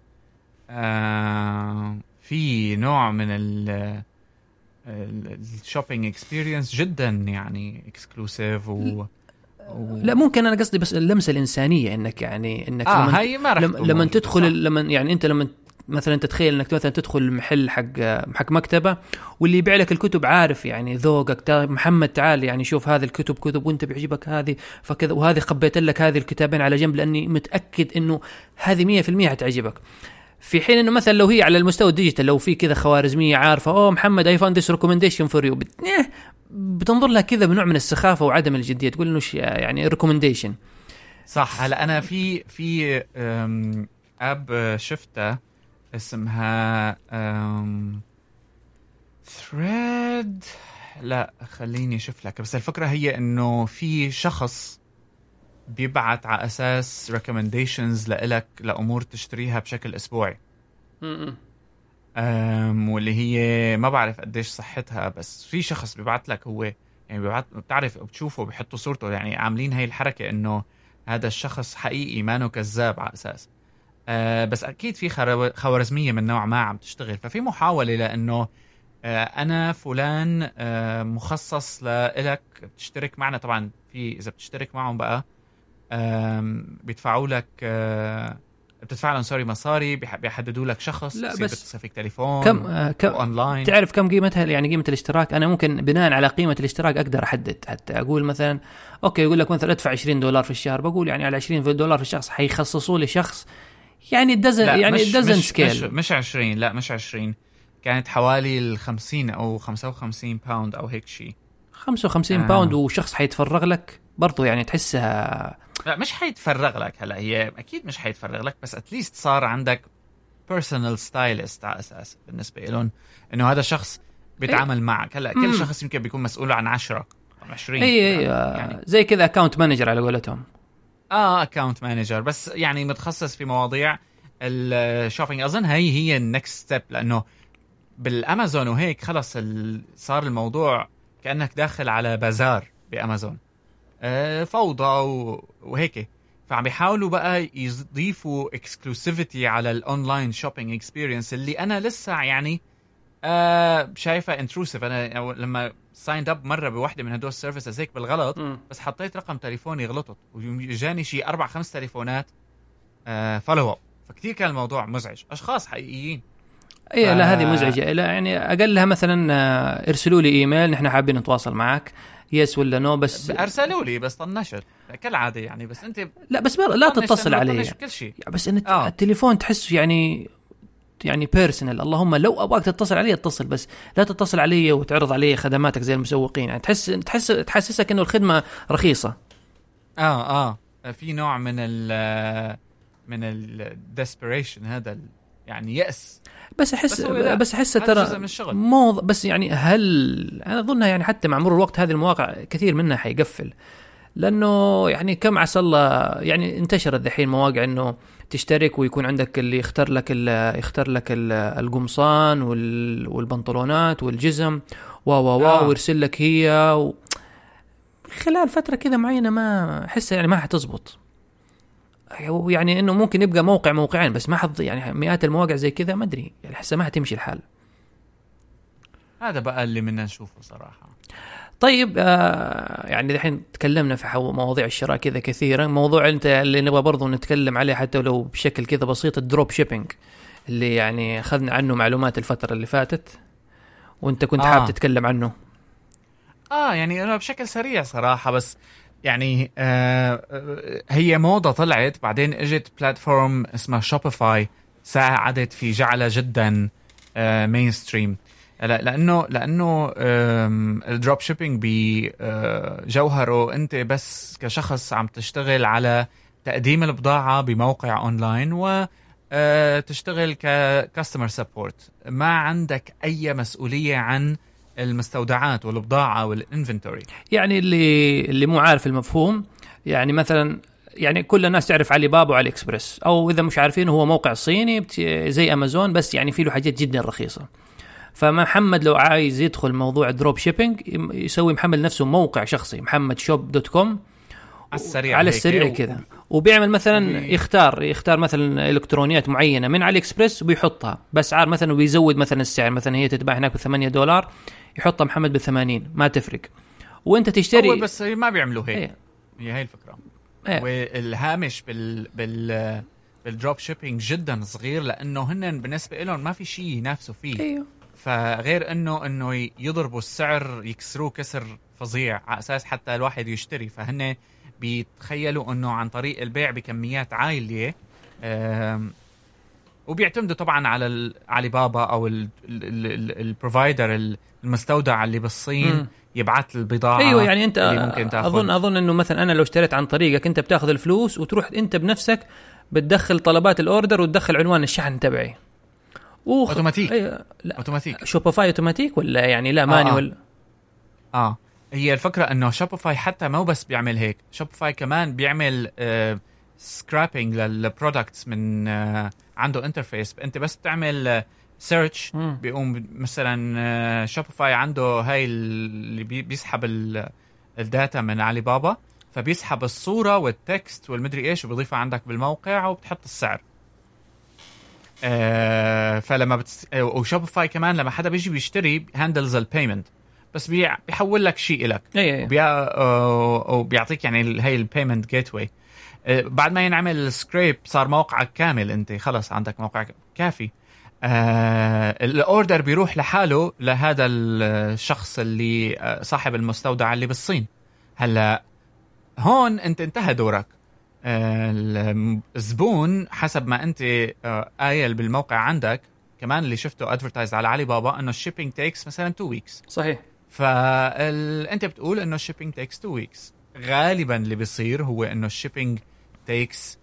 في نوع من ال ال shopping experience جدا يعني exclusive و لا ممكن أنا قصدي بس اللمسة الإنسانية إنك يعني إنك آه لما هاي ما رح لما, لما تدخل لما يعني أنت لما مثلا تتخيل إنك مثلا تدخل المحل حق حق مكتبة واللي يبيع لك الكتب عارف يعني ذوقك محمد تعال يعني شوف هذه الكتب كتب وأنت بيعجبك هذه فكذا وهذه خبيت لك هذه الكتابين على جنب لأني متأكد إنه هذه 100% حتعجبك في حين إنه مثلا لو هي على المستوى ال digital لو في كذا خوارزميه عارفة oh محمد I found this recommendation for you بتنظر لها كذا بنوع من السخافة وعدم الجدية تقول إنه يعني recommendation صح هلا أنا في في app شفتها اسمها Thread لا خليني أشوف لك بس الفكرة هي إنه في شخص بيبعت على أساس ريكومنديشنز لإلك لأمور تشتريها بشكل أسبوعي. أم واللي هي ما بعرف قديش صحتها بس في شخص بيبعت لك هو يعني بيبعت بتعرف بتشوفه بيحطوا صورته يعني عاملين هاي الحركة إنه هذا الشخص حقيقي ما كذاب على أساس. أه بس أكيد في خوارزمية من نوع ما عم تشتغل. ففي محاولة لإنه أه أنا فلان أه مخصص لك تشترك معنا. طبعا في إذا بتشترك معهم بقى بيدفعوا لك آه، بتدفع لهم سوري مصاري بيحددوا لك شخص لا بس فيك تليفون كم آه كم اونلاين تعرف كم قيمتها يعني قيمة الاشتراك؟ أنا ممكن بناء على قيمة الاشتراك أقدر أحدد. حتى أقول مثلا أوكي يقول لك مثلا ادفع 20 دولار في الشهر بقول يعني على 20 دولار في الشخص حيخصصوا لي شخص. يعني دزن يعني دزن سكيل مش, مش 20 لا مش 20 كانت حوالي ال 50 أو 55 باوند أو هيك شيء 55 آه. باوند وشخص حيتفرغ لك برضو يعني تحسها لا مش حيتفرغ لك هلا هي أكيد مش حيتفرغ لك بس at least صار عندك personal stylist على أساس بالنسبة لهم إنه هذا شخص بيتعامل إيه؟ معك هلا كل شخص يمكن بيكون مسؤول عن 10 أو 20 اي اي يعني. زي كذا account manager على قولتهم آه account manager بس يعني متخصص في مواضيع ال shopping أظن هي هي ال next step لأنه بالأمازون وهيك خلص صار الموضوع كأنك داخل على بازار بأمازون. آه، فوضى وهيك. فعم بيحاولوا بقى يضيفوا exclusivity على ال online shopping experience اللي أنا لسه يعني آه شايفها intrusive أنا لما signed up مرة بوحدة من هدول ال services هيك بالغلط م. بس حطيت رقم تليفوني غلطت. وجاني شي أربع خمس تليفونات آه follow up فكتير كان الموضوع مزعج. أشخاص حقيقيين. اي. لا هذه مزعجة. لا يعني أقلها مثلا آه، ارسلوا لي إيميل نحن حابين نتواصل معك. yes ولا no بس ارسلوا لي بس طنشت. كالعادة يعني بس أنت لا بس لا تتصل علي. كل شيء. بس انت آه. التليفون تحس يعني يعني personal اللهم لو أبغاك تتصل علي اتصل بس. لا تتصل علي وتعرض علي خدماتك زي المسوقين. يعني تحس تحس تحسسك إنه الخدمة رخيصة. آه آه. في نوع من ال من الديسبريشن هذا يعني يأس. بس احس بس أحس ترى مو بس يعني هل أنا أظنها يعني حتى مع مرور الوقت هذه المواقع كثير منها حيقفل. لأنه يعني كم عسى الله يعني انتشرت ذحين مواقع إنه تشترك ويكون عندك اللي يختار لك يختار لك القمصان والبنطلونات والجزم. و و و. ويرسل لك هي و... خلال فترة كذا معينة ما أحسها يعني ما حتزبط. يعني إنه ممكن يبقى موقع موقعين بس ما حظ يعني مئات المواقع زي كذا ما أدري يعني احسها ما حتمشي الحال. هذا بقى اللي بدنا نشوفه صراحة. طيب آه يعني الحين تكلمنا في مواضيع الشراء كذا كثيرا موضوع أنت اللي نبغى برضو نتكلم عليه حتى لو بشكل كذا بسيط ال drop shipping اللي يعني أخذنا عنه معلومات الفترة اللي فاتت وأنت كنت آه. حابب تتكلم عنه. آه يعني أنا بشكل سريع صراحة بس يعني آه هي موضة طلعت بعدين اجت platform اسمها شوبيفاي ساعدت في جعلها جدا آه mainstream لأنه لأنه ال drop shipping بجوهره انت بس كشخص عم تشتغل على تقديم البضاعة بموقع اونلاين و آه، تشتغل ك customer support ما عندك أي مسؤولية عن المستودعات والبضاعة وال inventory. يعني اللي اللي مو عارف المفهوم يعني مثلا يعني كل الناس تعرف علي بابا وعلي اكسبرس أو إذا مش عارفين هو موقع صيني زي أمازون بس يعني فيه له حاجات جدا رخيصة. فمحمد لو عايز يدخل موضوع drop shipping يسوي محمد نفسه موقع شخصي محمد shop dot com على السريع على السريع كذا. وبيعمل مثلا يختار يختار مثلا إلكترونيات معينة من علي اكسبرس وبيحطها. بأسعار مثلا وبيزود مثلا السعر. مثلا هي تتباع هناك ب 8 دولار. يحطها محمد ب 80 ما تفرق. وانت تشتري هو بس ما بيعملوا هيك. إيه. هي هي الفكرة. إيه. والهامش بال بال بال drop shipping جدا صغير لأنه هن بالنسبة لهم ما في شيء ينافسوا فيه. إيوه. فغير إنه إنه يضربوا السعر يكسروه كسر فظيع على أساس حتى الواحد يشتري. فهن بيتخيلوا إنه عن طريق البيع بكميات عالية وبيعتمدوا طبعا على علي بابا أو ال provider المستودع اللي بالصين يبعث البضاعة أيوه يعني أنت اللي ممكن تأخذ. اظن أظن إنه مثلا أنا لو اشتريت عن طريقك أنت بتأخذ الفلوس وتروح أنت بنفسك بتدخل طلبات ال order وتدخل عنوان الشحن تبعي وخ... أوتوماتيك أيوة. لا. أوتوماتيك شوبيفاي أوتوماتيك ولا يعني لا ماني آه. آه. آه هي الفكرة إنه شوبيفاي حتى مو بس بيعمل هيك شوبيفاي كمان بيعمل آه scraping لل products من آه عنده interface أنت بس بتعمل search آه بيقوم مثلا شوبيفاي آه عنده هاي اللي بيسحب ال data من علي بابا فبيسحب الصورة وال text والمدري إيش وبيضيفها عندك بالموقع وبتحط السعر. آه فلما بتس... وشوبيفاي كمان لما حدا بيجي بيشتري handles ال payment بس بي... بيحول لك شيء لك اي وبي... آه وبيعطيك يعني هي ال payment gateway بعد ما ينعمل scrape صار موقعك كامل أنت خلص عندك موقع كافي. آه ال order بيروح لحاله لهذا الشخص اللي آه، صاحب المستودع اللي بالصين. هلا هون أنت انتهى دورك. الزبون حسب ما أنت آه، قايل بالموقع عندك كمان اللي شفته advertised على علي بابا إنه ال shipping takes مثلا 2 weeks صحيح. فانت بتقول إنه ال shipping takes 2 weeks غالبا اللي بيصير هو إنه ال shipping takes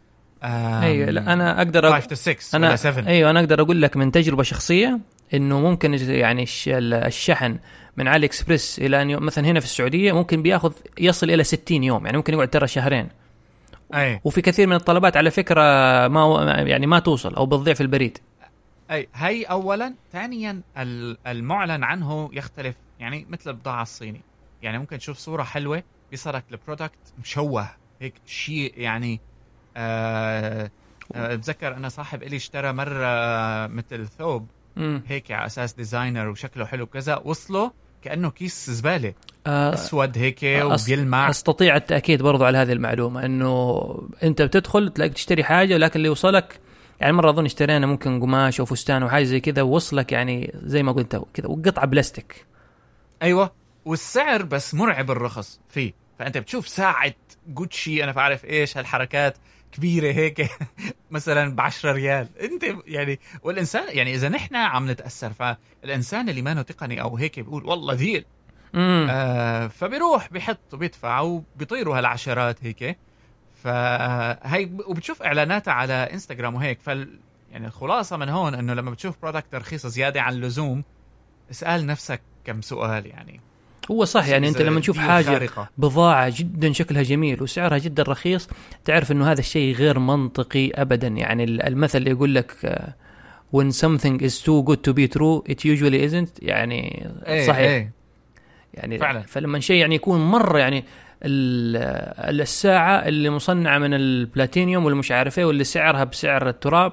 أيوه لا أنا أقدر 5 to 6 أنا 7 أيوه أنا أقدر أقول لك من تجربة شخصية إنه ممكن يعني الشحن من علي اكسبريس إلى أن مثلا هنا في السعودية ممكن بياخذ يصل إلى 60 يوم يعني ممكن يقعد ترى شهرين. أي. وفي كثير من الطلبات على فكرة ما يعني ما توصل أو بتضيع في البريد. أي هي اولا ثانيا المعلن عنه يختلف يعني مثل البضاعة الصيني. يعني ممكن تشوف صورة حلوة بيصيرك ال product مشوه هيك شيء يعني بتذكر أنا صاحب إلي اشترى مرة مثل ثوب هيك على أساس designer وشكله حلو كذا وصله كأنه كيس زبالة. آه أسود هيك وبيلمع. أستطيع التأكيد برضو على هذه المعلومة إنه أنت بتدخل تلاقي تشتري حاجة ولكن اللي يوصلك يعني مرة أظن اشترينا ممكن قماش أو فستان أو حاجة زي كذا ووصلك يعني زي ما قلت كذا وقطعة بلاستيك. أيوه والسعر بس مرعب الرخص فيه. فأنت بتشوف ساعة جوتشي أنا بعرف إيش هالحركات. كبيرة هيك مثلا ب 10 ريال. انت يعني والإنسان يعني إذا نحن عم نتأثر فالإنسان اللي ما تقني أو هيك بيقول والله deal. آه فبيروح بيحط وبيدفع وبيطيروا هالعشرات هيك. فهي وبتشوف إعلاناتها على إنستغرام وهيك. فال يعني الخلاصة من هون إنه لما بتشوف برودكت رخيصة زيادة عن اللزوم اسأل نفسك كم سؤال يعني. هو صح يعني أنت لما تشوف حاجة خارقة. بضاعة جدا شكلها جميل وسعرها جدا رخيص تعرف إنه هذا الشيء غير منطقي ابدا. يعني ال- المثل اللي يقول لك آه، when something is too good to be true it usually isn't. يعني إيه صحيح. إيه. يعني فعلا. فلما شيء يعني يكون مرة يعني ال- الساعة اللي مصنعة من البلاتينيوم والمش عارف إيه واللي سعرها بسعر التراب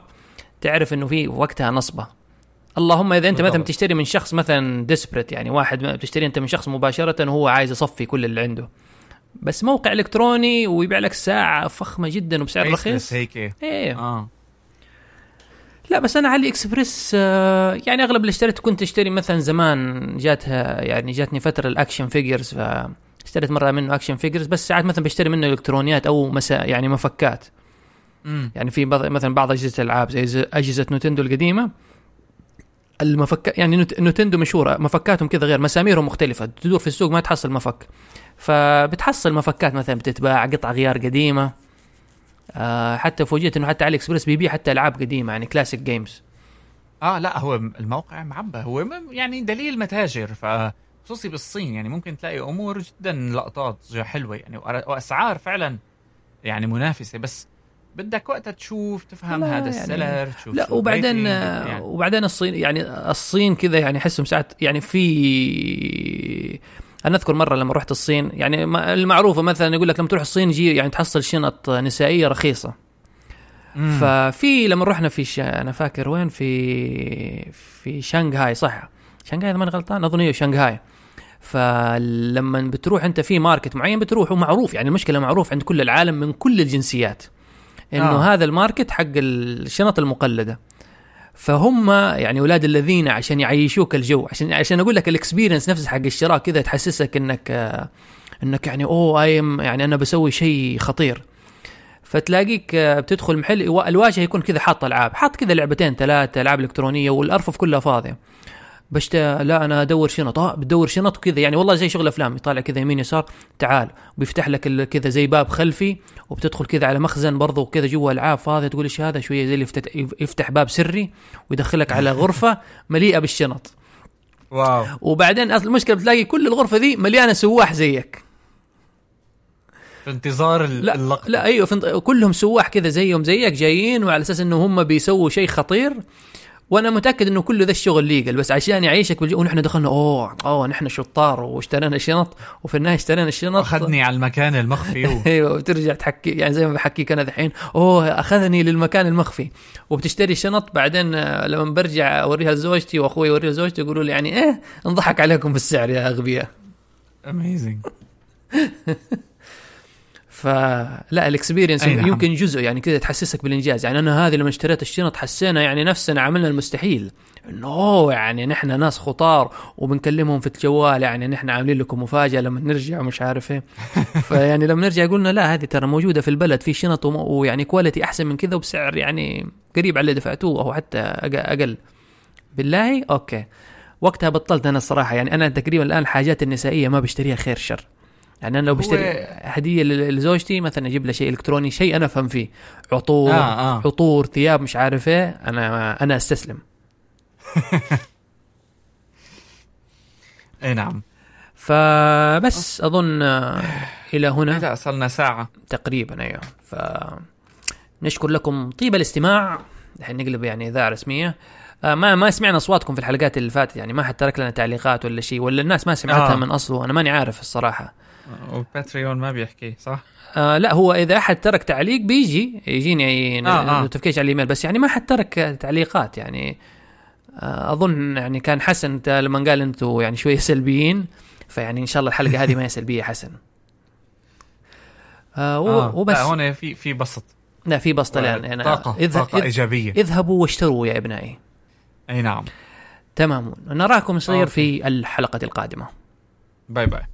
تعرف إنه في وقتها نصبة. اللهم إذا أنت مثلا. بتشتري من شخص مثلا desperate يعني واحد بتشتري أنت من شخص مباشرة وهو عايز يصفي كل اللي عنده. بس موقع إلكتروني ويبيع لك ساعة فخمة جدا وبسعر Faceless رخيص. هيك إيه. آه. لا بس أنا AliExpress آه، يعني أغلب اللي اشتريت كنت أشتري مثلا زمان جاتها يعني جاتني فترة ال action figures فاشتريت مرة منه action figures بس ساعات مثلا بشتري منه إلكترونيات أو مسا يعني مفكات. امم يعني في بعض مثلا بعض أجهزة الالعاب زي أجهزة Nintendo القديمة. المفك يعني Nint- Nintendo مشهورة مفكاتهم كذا غير مساميرهم مختلفة تدور في السوق ما تحصل مفك. فبتحصل مفكات مثلا بتتباع قطع غيار قديمة آه حتى فوجئت إنه حتى AliExpress بيبيع حتى ألعاب قديمة يعني classic games آه لا هو الموقع معبى هو يعني دليل متاجر فخصوصي بالصين يعني ممكن تلاقي أمور جدا لقطات حلوة يعني وأسعار فعلا يعني منافسة بس بدك وقتها تشوف تفهم هذا يعني- ال seller تشوف لا وبعدين يعني. وبعدين الصين يعني الصين كذا يعني احسهم ساعات يعني في أنا أذكر مرة لما رحت الصين يعني المعروفة مثلا يقول لك لما تروح الصين جي يعني تحصل شنط نسائية رخيصة. مم. ففي لما رحنا في شا... أنا فاكر وين؟ في في شنغهاي صح؟ شنغهاي إذا ماني غلطان؟ أظن هي شنغهاي فلما بتروح أنت في market معين بتروح ومعروف يعني المشكلة معروف عند كل العالم من كل الجنسيات. إنه آه. هذا ال market حق الشنط المقلدة. فهم يعني أولاد الذين عشان يعيشوك الجو عشان عشان أقول لك ال experience نفسه حق الشراء كذا تحسسك إنك إنك يعني أوه I'm يعني أنا بسوي شيء خطير. فتلاقيك بتدخل محل الواجهة يكون كذا حاط ألعاب حاط كذا لعبتين ثلاثة ألعاب إلكترونية والأرفف كلها فاضية. بشت لا أنا أدور شنط. آه بتدور شنط وكذا. يعني والله زي شغل افلام يطالع كذا يمين يسار تعال. وبيفتح لك كذا زي باب خلفي وبتدخل كذا على مخزن برضه وكذا جوا العاب فاضية. تقول إيش هذا؟ شوية زي اللي يفتح, يفتح باب سري ويدخلك على غرفة مليئة بالشنط. wow. وبعدين أصل المشكلة بتلاقي كل الغرفة دي مليانة سواح زيك. في انتظار لا اللقطة. لا أيوه. كلهم سواح كذا زيهم زيك جايين وعلى أساس إنه هم بيسووا شيء خطير. وأنا متأكد إنه كله ذا الشغل legal بس عشان يعيشك بالجو ونحن دخلنا أوه أوه نحن شطار واشترينا شنط وفي النهاية اشترينا الشنط أخذني على المكان المخفي. و... أيوه وترجع تحكي يعني زي ما بحكيك أنا دحين أوه أخذني للمكان المخفي. وبتشتري شنط بعدين آه، لما برجع أوريها لزوجتي وأخوي اوريها لزوجتي يقولوا لي يعني إيه انضحك عليكم بالسعر يا أغبياء. amazing فلا ال experience أي نعم. يمكن جزء يعني كذا تحسسك بالإنجاز. يعني أنا هذه لما اشتريت الشنط حسينا يعني نفسنا عملنا المستحيل. انه يعني نحن ناس خطار وبنكلمهم في الجوال يعني نحن عاملين لكم مفاجأة لما نرجع ومش عارف إيه. فيعني لما نرجع قلنا لا هذه ترى موجودة في البلد في شنط ويعني quality أحسن من كذا وبسعر يعني قريب على اللي دفعتوه أو حتى أقل. بالله؟ okay. وقتها بطلت أنا الصراحة. يعني أنا تقريبا الآن الحاجات النسائية ما بشتريها خير شر. يعني أنا لو بشتري هدية لزوجتي مثلا أجيب لها شيء إلكتروني شيء أنا أفهم فيه. عطور آه، آه. عطور ثياب مش عارف إيه أنا أنا أستسلم. إي نعم. فبس أظن إلى هنا. لا صلنا ساعة. تقريبا أيوه. ف نشكر لكم طيب الاستماع. الحين نقلب يعني إذاعة رسمية. آه، ما ما سمعنا أصواتكم في الحلقات اللي فاتت يعني ما حد ترك لنا تعليقات ولا شيء ولا الناس ما سمعتها. آه. من أصله أنا ماني عارف الصراحة. و Patreon ما بيحكي صح؟ آه لا هو إذا أحد ترك تعليق بيجي يجيني آه، آه. notification على الإيميل. بس يعني ما حد ترك تعليقات يعني آه أظن يعني كان حسن لما قال أنتم يعني شوية سلبيين فيعني إن شاء الله الحلقة هذه ما هي سلبية حسن. آه آه. وبس. لا هون في في بسط. لا في بسطه الآن. يعني طاقة اذهب طاقة إيجابية. إذهبوا واشتروا يا إبنائي. أي نعم. تمام. نراكم يصير okay. في الحلقة القادمة. bye bye.